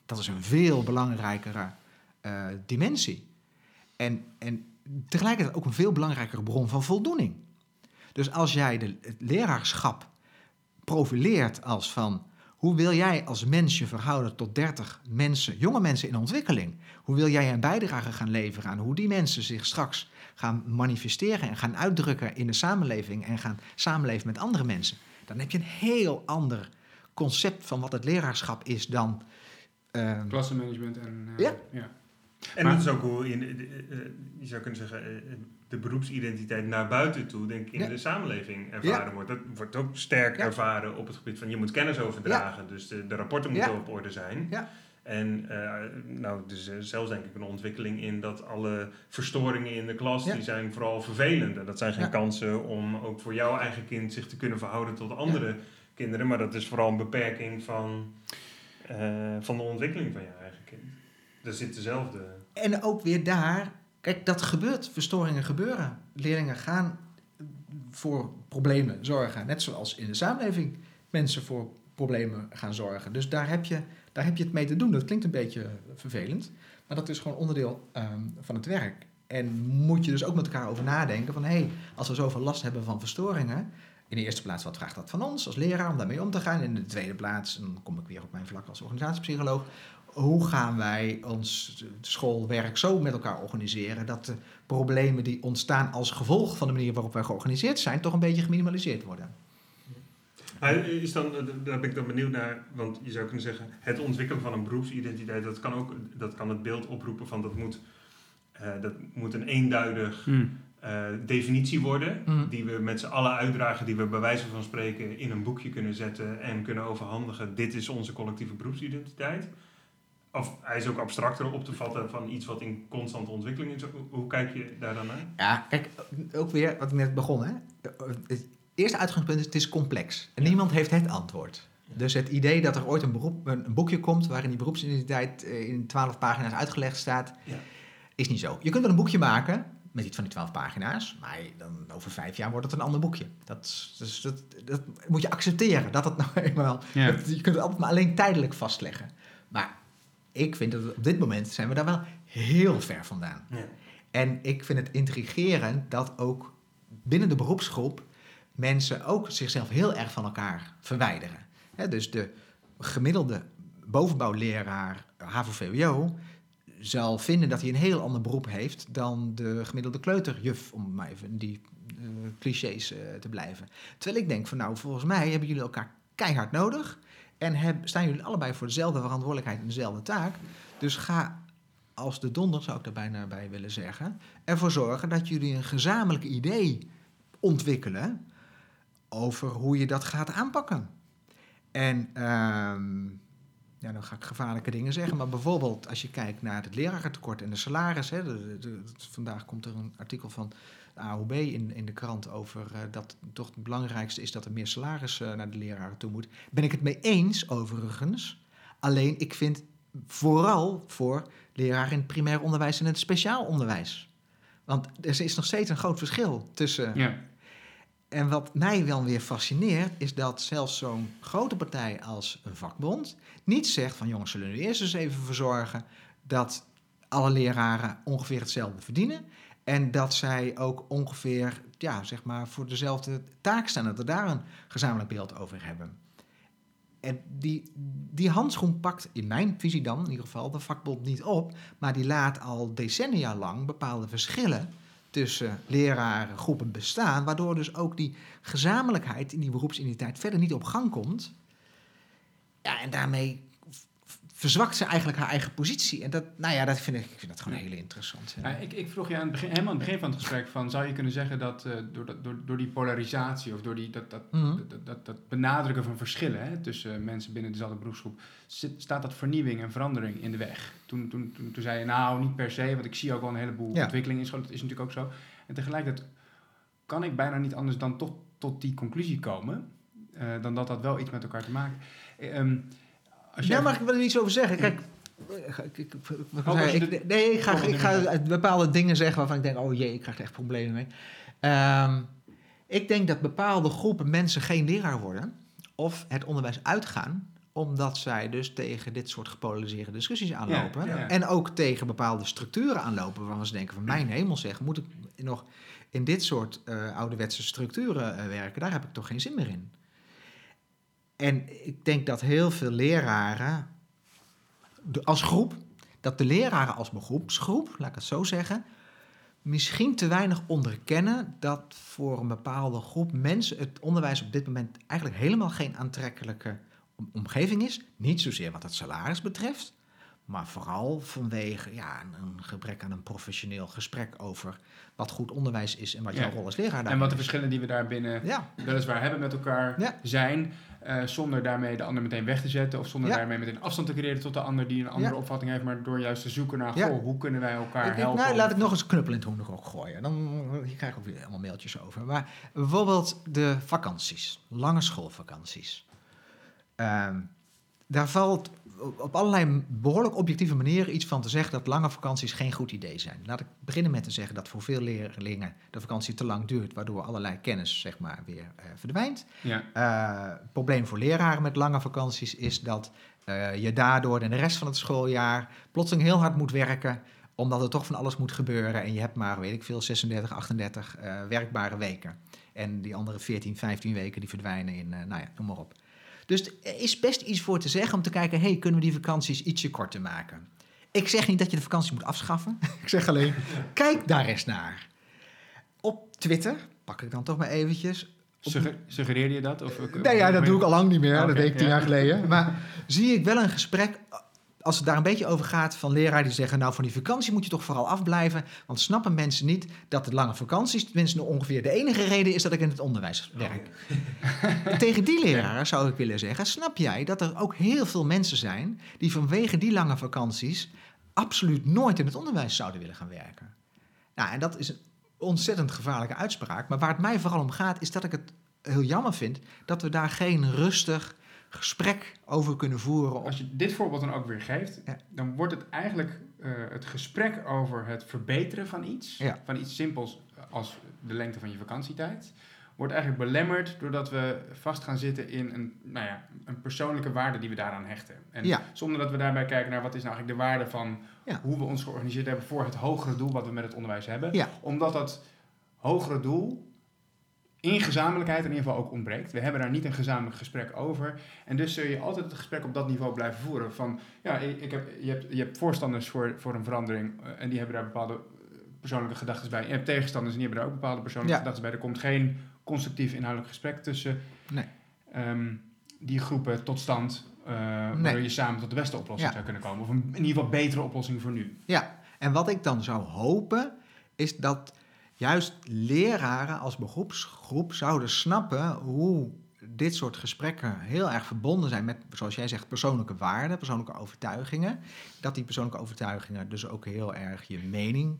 Dat is een veel belangrijkere eh, dimensie. En, en tegelijkertijd ook een veel belangrijkere bron van voldoening. Dus als jij de, het leraarschap profileert als van hoe wil jij als mens je verhouden tot 30 mensen, jonge mensen in ontwikkeling? Hoe wil jij een bijdrage gaan leveren aan hoe die mensen zich straks gaan manifesteren en gaan uitdrukken in de samenleving en gaan samenleven met andere mensen, dan heb je een heel ander concept van wat het leraarschap is dan. ehm, Klassenmanagement en... eh, Ja. ja. En Maar- dat is ook hoe in, eh, eh, je zou kunnen zeggen, eh, de beroepsidentiteit naar buiten toe, denk ik, in Ja. de samenleving ervaren wordt. Dat wordt ook sterk Ja. ervaren op het gebied van je moet kennis overdragen. Dus de, de rapporten moeten op orde zijn. Ja. En eh, nou, dus zelfs denk ik een ontwikkeling in dat alle verstoringen in de klas, die zijn vooral vervelend. En dat zijn geen kansen om ook voor jouw eigen kind zich te kunnen verhouden tot andere kinderen. Maar dat is vooral een beperking van, van de ontwikkeling van je eigen kind. Er zit dezelfde... En ook weer daar, kijk, dat gebeurt, verstoringen gebeuren. Leerlingen gaan voor problemen zorgen, net zoals in de samenleving mensen voor problemen gaan zorgen. Dus daar heb je, daar heb je het mee te doen. Dat klinkt een beetje vervelend, maar dat is gewoon onderdeel ehm, van het werk. En moet je dus ook met elkaar over nadenken van, hé, hey, als we zoveel last hebben van verstoringen, in de eerste plaats, wat vraagt dat van ons als leraar om daarmee om te gaan? In de tweede plaats, en dan kom ik weer op mijn vlak als organisatiepsycholoog, hoe gaan wij ons schoolwerk zo met elkaar organiseren dat de problemen die ontstaan als gevolg van de manier waarop wij georganiseerd zijn, toch een beetje geminimaliseerd worden? Maar is dan, eh, daar ben ik dan benieuwd naar, want je zou kunnen zeggen, het ontwikkelen van een beroepsidentiteit, dat kan ook dat kan het beeld oproepen van dat moet, eh, dat moet een eenduidig Hm. eh, definitie worden, Mhm. die we met z'n allen uitdragen, die we bij wijze van spreken in een boekje kunnen zetten en kunnen overhandigen. Dit is onze collectieve beroepsidentiteit. Of hij is ook abstracter op te vatten van iets wat in constante ontwikkeling is. Hoe, kijk je daar dan naar? Ja, kijk, ook weer wat ik net begon. Hè? Het eerste uitgangspunt is, het is complex. En niemand heeft het antwoord. Dus het idee dat er ooit een, beroep, een, boekje komt waarin die beroepsidentiteit eh, in twaalf pagina's uitgelegd staat, Ja. is niet zo. Je kunt wel een boekje maken met iets van die twaalf pagina's, maar dan over vijf jaar wordt het een ander boekje. Dat, dus dat, dat moet je accepteren, dat het nou eenmaal... Dat- je kunt het altijd maar alleen tijdelijk vastleggen. Maar ik vind dat we op dit moment zijn we daar wel heel ver vandaan. Ja. En ik vind het intrigerend dat ook binnen de beroepsgroep mensen ook zichzelf heel erg van elkaar verwijderen. Dus de gemiddelde bovenbouwleraar HAVO-VWO zal vinden dat hij een heel ander beroep heeft dan de gemiddelde kleuterjuf, om maar even die eh, clichés eh, te blijven. Terwijl ik denk van nou, volgens mij hebben jullie elkaar keihard nodig en staan jullie allebei voor dezelfde verantwoordelijkheid en dezelfde taak. Dus ga als de donder, zou ik er bijna bij willen zeggen, ervoor zorgen dat jullie een gezamenlijk idee ontwikkelen over hoe je dat gaat aanpakken. En ehm, ja, dan ga ik gevaarlijke dingen zeggen, maar bijvoorbeeld als je kijkt naar het lerarentekort en de salaris. Hè, vandaag komt er een artikel van de AOB in, in de krant over eh, dat toch het belangrijkste is dat er meer salaris eh, naar de leraren toe moet. Ben ik het mee eens, overigens. Alleen ik vind vooral voor leraren in het primair onderwijs en het speciaal onderwijs. Want er is nog steeds een groot verschil tussen Ja. en wat mij wel weer fascineert, is dat zelfs zo'n grote partij als een vakbond niet zegt van jongens, zullen we eerst eens even voor zorgen dat alle leraren ongeveer hetzelfde verdienen. En dat zij ook ongeveer, ja, zeg maar, voor dezelfde taak staan. Dat we daar een gezamenlijk beeld over hebben. En die, die handschoen pakt in mijn visie dan, in ieder geval, de vakbond niet op. Maar die laat al decennia lang bepaalde verschillen tussen lerarengroepen bestaan, waardoor dus ook die gezamenlijkheid in die beroepsidentiteit verder niet op gang komt. Ja, en daarmee verzwakt ze eigenlijk haar eigen positie. En dat, nou ja, dat vind ik, ik vind dat gewoon heel interessant. Ja, ik, ik vroeg je aan het begin, helemaal aan het begin van het gesprek van, zou je kunnen zeggen dat eh, door, door, door die polarisatie of door die, dat, dat, Mhm. dat, dat, dat benadrukken van verschillen hè, tussen mensen binnen dezelfde beroepsgroep, zit, staat dat vernieuwing en verandering in de weg? Toen, toen, toen, toen zei je, nou niet per se, want ik zie ook wel een heleboel Ja. ontwikkeling in school, dat is natuurlijk ook zo. En tegelijkertijd kan ik bijna niet anders dan toch tot die conclusie komen, eh, dan dat dat wel iets met elkaar te maken ehm, als Ja, jij- maar ik wil er iets over zeggen. Kijk, ik, ik, ik, Oh, ik- nee, ik ga, Oh, ik ga bepaalde dingen zeggen waarvan ik denk, oh jee, ik krijg er echt problemen mee. Ehm, ik denk dat bepaalde groepen mensen geen leraar worden of het onderwijs uitgaan, omdat zij dus tegen dit soort gepolariseerde discussies aanlopen. ja, ja. En ook tegen bepaalde structuren aanlopen waarvan ze denken van mijn hemel zeg, moet ik nog in dit soort eh, ouderwetse structuren eh, werken? Daar heb ik toch geen zin meer in. En ik denk dat heel veel leraren als groep, dat de leraren als beroepsgroep, laat ik het zo zeggen, misschien te weinig onderkennen dat voor een bepaalde groep mensen het onderwijs op dit moment eigenlijk helemaal geen aantrekkelijke om- omgeving is. Niet zozeer wat het salaris betreft, maar vooral vanwege ja, een- een gebrek aan een professioneel gesprek over wat goed onderwijs is en wat jouw Ja. rol als leraar daar En wat de verschillen die we daar binnen Ja, weliswaar hebben met elkaar Ja. zijn, eh, zonder daarmee de ander meteen weg te zetten of zonder Ja. daarmee meteen afstand te creëren tot de ander die een andere Ja. opvatting heeft, maar door juist te zoeken naar, Ja. goh, hoe kunnen wij elkaar Ik- ik- helpen? nou, laat ik nog eens knuppel in het hoenderhok gooien. Dan hier krijg ik ook weer allemaal mailtjes over. Maar bijvoorbeeld de vakanties, lange schoolvakanties. Ehm, daar valt op- allerlei behoorlijk objectieve manieren iets van te zeggen dat lange vakanties geen goed idee zijn. Laat ik beginnen met te zeggen dat voor veel leerlingen de vakantie te lang duurt, waardoor allerlei kennis zeg maar, weer eh, verdwijnt. Ja. Eh, het probleem voor leraren met lange vakanties is dat eh, je daardoor in de rest van het schooljaar plotseling heel hard moet werken, omdat er toch van alles moet gebeuren en je hebt maar, weet ik veel, 36, 38 eh, werkbare weken. En die andere 14, 15 weken die verdwijnen in, eh, nou ja, noem maar op. Dus er is best iets voor te zeggen om te kijken, hey, kunnen we die vakanties ietsje korter maken? Ik zeg niet dat je de vakantie moet afschaffen. ik zeg alleen, kijk daar eens naar. Op Twitter, pak ik dan toch maar eventjes, Sugge- suggereerde je dat? Of, Nee, ja, dat doe ik al lang niet meer. Oké, dat deed ik tien ja. jaar geleden. Maar zie ik wel een gesprek, als het daar een beetje over gaat, van leraren die zeggen... nou, van die vakantie moet je toch vooral afblijven. Want snappen mensen niet dat de lange vakanties... tenminste ongeveer de enige reden is dat ik in het onderwijs werk. Tegen die leraren zou ik willen zeggen... snap jij dat er ook heel veel mensen zijn... die vanwege die lange vakanties... absoluut nooit in het onderwijs zouden willen gaan werken? Nou, en dat is een ontzettend gevaarlijke uitspraak. Maar waar het mij vooral om gaat, is dat ik het heel jammer vind... dat we daar geen rustig gesprek over kunnen voeren. Als je dit voorbeeld dan ook weer geeft, Ja. dan wordt het eigenlijk eh, het gesprek over het verbeteren van iets, Ja. van iets simpels als de lengte van je vakantietijd, wordt eigenlijk belemmerd doordat we vast gaan zitten in een, nou ja, een persoonlijke waarde die we daaraan hechten. En Ja. zonder dat we daarbij kijken naar wat is nou eigenlijk de waarde van Ja. hoe we ons georganiseerd hebben voor het hogere doel wat we met het onderwijs hebben. Omdat dat hogere doel in gezamenlijkheid in ieder geval ook ontbreekt. We hebben daar niet een gezamenlijk gesprek over. En dus zul je altijd het gesprek op dat niveau blijven voeren. Van ja, ik heb, je, hebt, je hebt voorstanders voor, voor een verandering eh, en die hebben daar bepaalde eh, persoonlijke gedachten bij. Je hebt tegenstanders en die hebben daar ook bepaalde persoonlijke Ja. gedachten bij. Er komt geen constructief inhoudelijk gesprek tussen Nee. ehm, die groepen tot stand. Nee. Waardoor je samen tot de beste oplossing Ja. zou kunnen komen. Of een, in ieder geval betere oplossing voor nu. Ja, en wat ik dan zou hopen, is dat juist leraren als beroepsgroep zouden snappen hoe dit soort gesprekken heel erg verbonden zijn met, zoals jij zegt, persoonlijke waarden, persoonlijke overtuigingen. Dat die persoonlijke overtuigingen dus ook heel erg je mening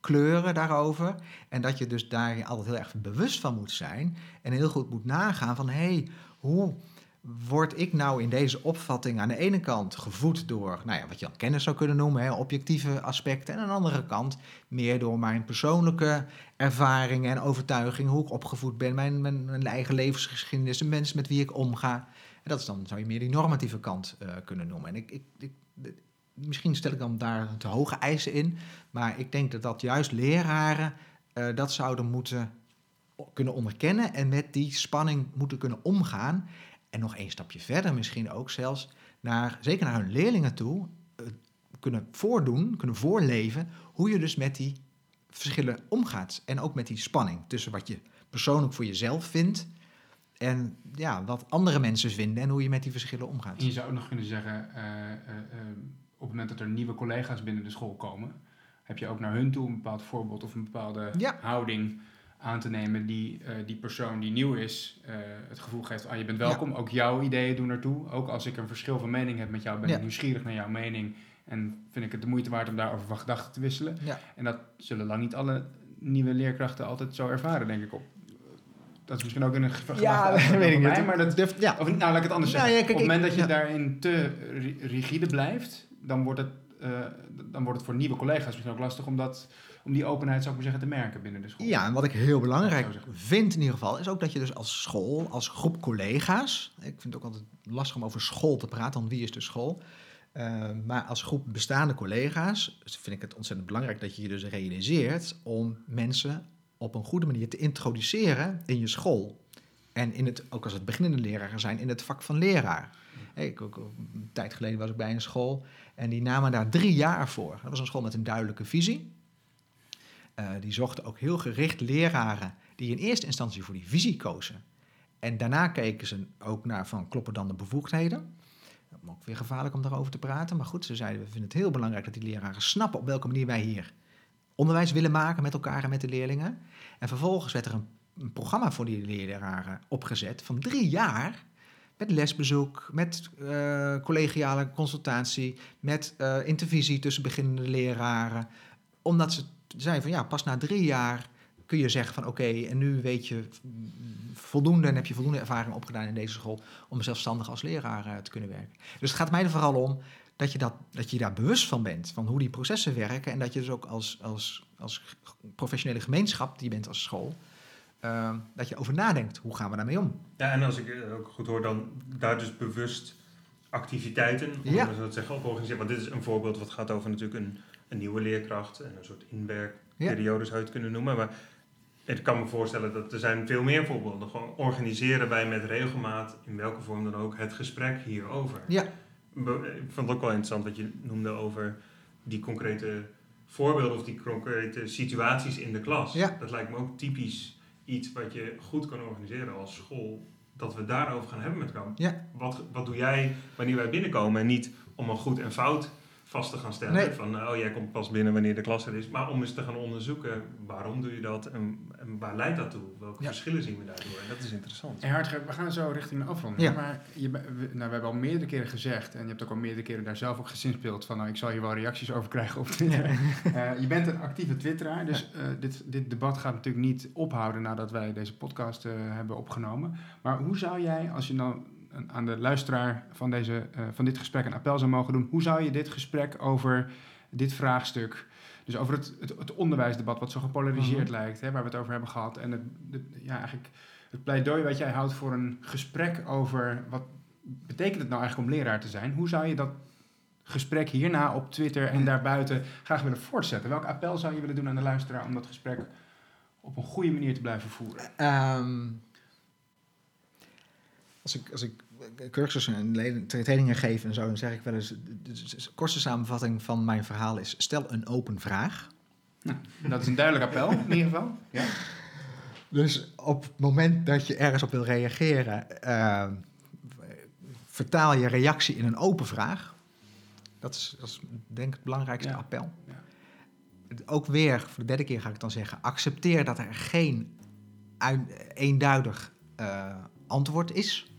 kleuren daarover. En dat je dus daar altijd heel erg bewust van moet zijn. En heel goed moet nagaan van, hé, hey, hoe word ik nou in deze opvatting aan de ene kant gevoed door, nou ja, wat je dan kennis zou kunnen noemen, hè, objectieve aspecten. En aan de andere kant meer door mijn persoonlijke ervaringen en overtuigingen, hoe ik opgevoed ben, mijn, mijn, eigen levensgeschiedenis, de mensen met wie ik omga. En dat is dan, zou je meer die normatieve kant eh, kunnen noemen. En ik, ik, misschien stel ik dan daar te hoge eisen in, maar ik denk dat dat juist leraren eh, dat zouden moeten kunnen onderkennen en met die spanning moeten kunnen omgaan. En nog één stapje verder misschien ook zelfs, naar, zeker naar hun leerlingen toe, eh, kunnen voordoen, kunnen voorleven hoe je dus met die verschillen omgaat. En ook met die spanning tussen wat je persoonlijk voor jezelf vindt en ja, wat andere mensen vinden en hoe je met die verschillen omgaat. En je zou ook nog kunnen zeggen, eh, eh, op het moment dat er nieuwe collega's binnen de school komen, heb je ook naar hun toe een bepaald voorbeeld of een bepaalde Ja. houding aan te nemen die eh, die persoon die nieuw is eh, het gevoel geeft, ah, je bent welkom, ook jouw ideeën doen ertoe. Ook als ik een verschil van mening heb met jou, ben Ja. ik nieuwsgierig naar jouw mening en vind ik het de moeite waard om daarover van gedachten te wisselen. Ja. En dat zullen lang niet alle nieuwe leerkrachten altijd zo ervaren, denk ik op. Dat is misschien ook een gedachte Ja, weet ik mij, niet. maar dat, Durf- ja. of, nou, laat ik het anders zeggen. ja, kijk, Op het ik- moment dat je daarin te ri- rigide blijft, dan wordt, het, eh, dan wordt het voor nieuwe collega's misschien ook lastig om, dat, om die openheid, zou ik maar zeggen, te merken binnen de school. Ja, en wat ik heel belangrijk vind in ieder geval, is ook dat je dus als school, als groep collega's, ik vind het ook altijd lastig om over school te praten, want wie is de school? Eh, maar als groep bestaande collega's vind ik het ontzettend belangrijk dat je je dus realiseert om mensen op een goede manier te introduceren in je school. En in het, ook als het beginnende leraren zijn, in het vak van leraar. Ik, ook, een tijd geleden was ik bij een school en die namen daar drie jaar voor. Dat was een school met een duidelijke visie. Eh, die zochten ook heel gericht leraren die in eerste instantie voor die visie kozen. En daarna keken ze ook naar van kloppen dan de bevoegdheden. Ook weer gevaarlijk om daarover te praten. Maar goed, ze zeiden we vinden het heel belangrijk dat die leraren snappen op welke manier wij hier onderwijs willen maken met elkaar en met de leerlingen. En vervolgens werd er een, programma voor die leraren opgezet van drie jaar. Met lesbezoek, met uh, collegiale consultatie, met uh, intervisie tussen beginnende leraren. Omdat ze zeiden van ja, pas na drie jaar kun je zeggen van oké, en nu weet je voldoende en heb je voldoende ervaring opgedaan in deze school om zelfstandig als leraar uh, te kunnen werken. Dus het gaat mij er vooral om dat je, dat, dat je daar bewust van bent, van hoe die processen werken en dat je dus ook als, als, als professionele gemeenschap die je bent als school, uh, dat je over nadenkt, hoe gaan we daarmee om? Ja, en als ik ook goed hoor, dan daar dus bewust activiteiten, om ja. zo te zeggen, op organiseren. Want dit is een voorbeeld wat gaat over natuurlijk een, een nieuwe leerkracht en een soort inwerkperiode zou je het kunnen noemen. Maar ik kan me voorstellen dat er zijn veel meer voorbeelden. Gewoon organiseren wij met regelmaat, in welke vorm dan ook, het gesprek hierover. Ja. Ik vond het ook wel interessant wat je noemde over die concrete voorbeelden of die concrete situaties in de klas. Ja. Dat lijkt me ook typisch iets wat je goed kan organiseren als school. Dat we daarover gaan hebben met elkaar. Ja. Wat, wat doe jij wanneer wij binnenkomen? En niet om een goed en fout vast te gaan stellen. Nee. Van, oh, jij komt pas binnen wanneer de klas er is. Maar om eens te gaan onderzoeken, waarom doe je dat en, en waar leidt dat toe? Welke Ja. verschillen zien we daardoor? En dat is interessant. En Hartgert, we gaan zo richting de afronding. Ja. Maar je, we, nou, we hebben al meerdere keren gezegd, en je hebt ook al meerdere keren daar zelf ook gezinspeeld van, nou, ik zal hier wel reacties over krijgen op Twitter. Eh, je bent een actieve twitteraar, dus eh, dit, dit debat gaat natuurlijk niet ophouden nadat wij deze podcast eh, hebben opgenomen. Maar hoe zou jij, als je dan een- aan de luisteraar van, deze, eh, van dit gesprek een appel zou mogen doen, hoe zou je dit gesprek over dit vraagstuk, dus over het, het, het onderwijsdebat wat zo gepolariseerd Mhm. lijkt, hè, waar we het over hebben gehad, en het, de- ja, eigenlijk het pleidooi wat jij houdt voor een gesprek over wat betekent het nou eigenlijk om leraar te zijn, hoe zou je dat gesprek hierna op Twitter en daarbuiten graag willen voortzetten? Welk appel zou je willen doen aan de luisteraar om dat gesprek op een goede manier te blijven voeren? Ehm, als ik, als ik cursussen en trainingen geef en zo, dan zeg ik wel eens... de- kortste samenvatting van mijn verhaal is... stel een open vraag. Dat is een duidelijk appel, in ieder geval. Ja. Dus op het moment dat je ergens op wil reageren... ehm, vertaal je reactie in een open vraag. Dat is, dat is denk ik het belangrijkste Ja. appel. Ja. Ook weer, voor de derde keer ga ik dan zeggen... accepteer dat er geen ui- eenduidig eh, antwoord is.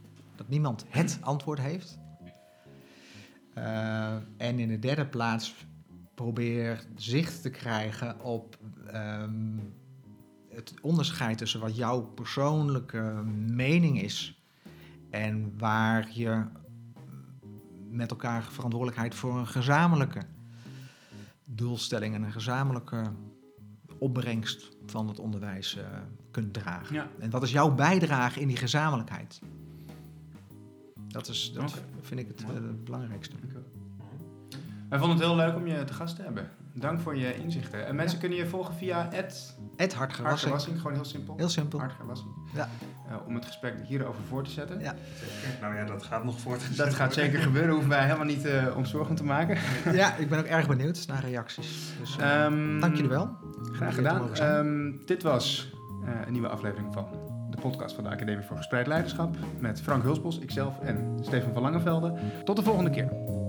Dat niemand het antwoord heeft. Eh, en in de derde plaats probeer zicht te krijgen op ehm, het onderscheid tussen wat jouw persoonlijke mening is en waar je met elkaar verantwoordelijkheid voor een gezamenlijke doelstelling en een gezamenlijke opbrengst van het onderwijs eh, kunt dragen. Ja. En wat is jouw bijdrage in die gezamenlijkheid? Dat, is, dat vind ik het, eh, het belangrijkste. Wij vonden het heel leuk om je te gast te hebben. Dank voor je inzichten. En mensen kunnen je volgen via het Het hartgewassing. Hartgewassing, gewoon heel simpel. Heel simpel. Hartgewassing. Ja. Eh, om het gesprek hierover voor te zetten. Ja. Nou ja, dat gaat nog voort. Dat gaat zeker gebeuren, hoeven wij helemaal niet eh ons zorgen te maken. ja, ik ben ook erg benieuwd naar reacties. Dus, eh, Ehm, dank jullie wel. Graag gedaan. Ehm, dit was eh, een nieuwe aflevering van podcast van de Academie voor Gespreid Leiderschap. Met Frank Hulsbos, ikzelf en Stefan van Langevelde. Tot de volgende keer.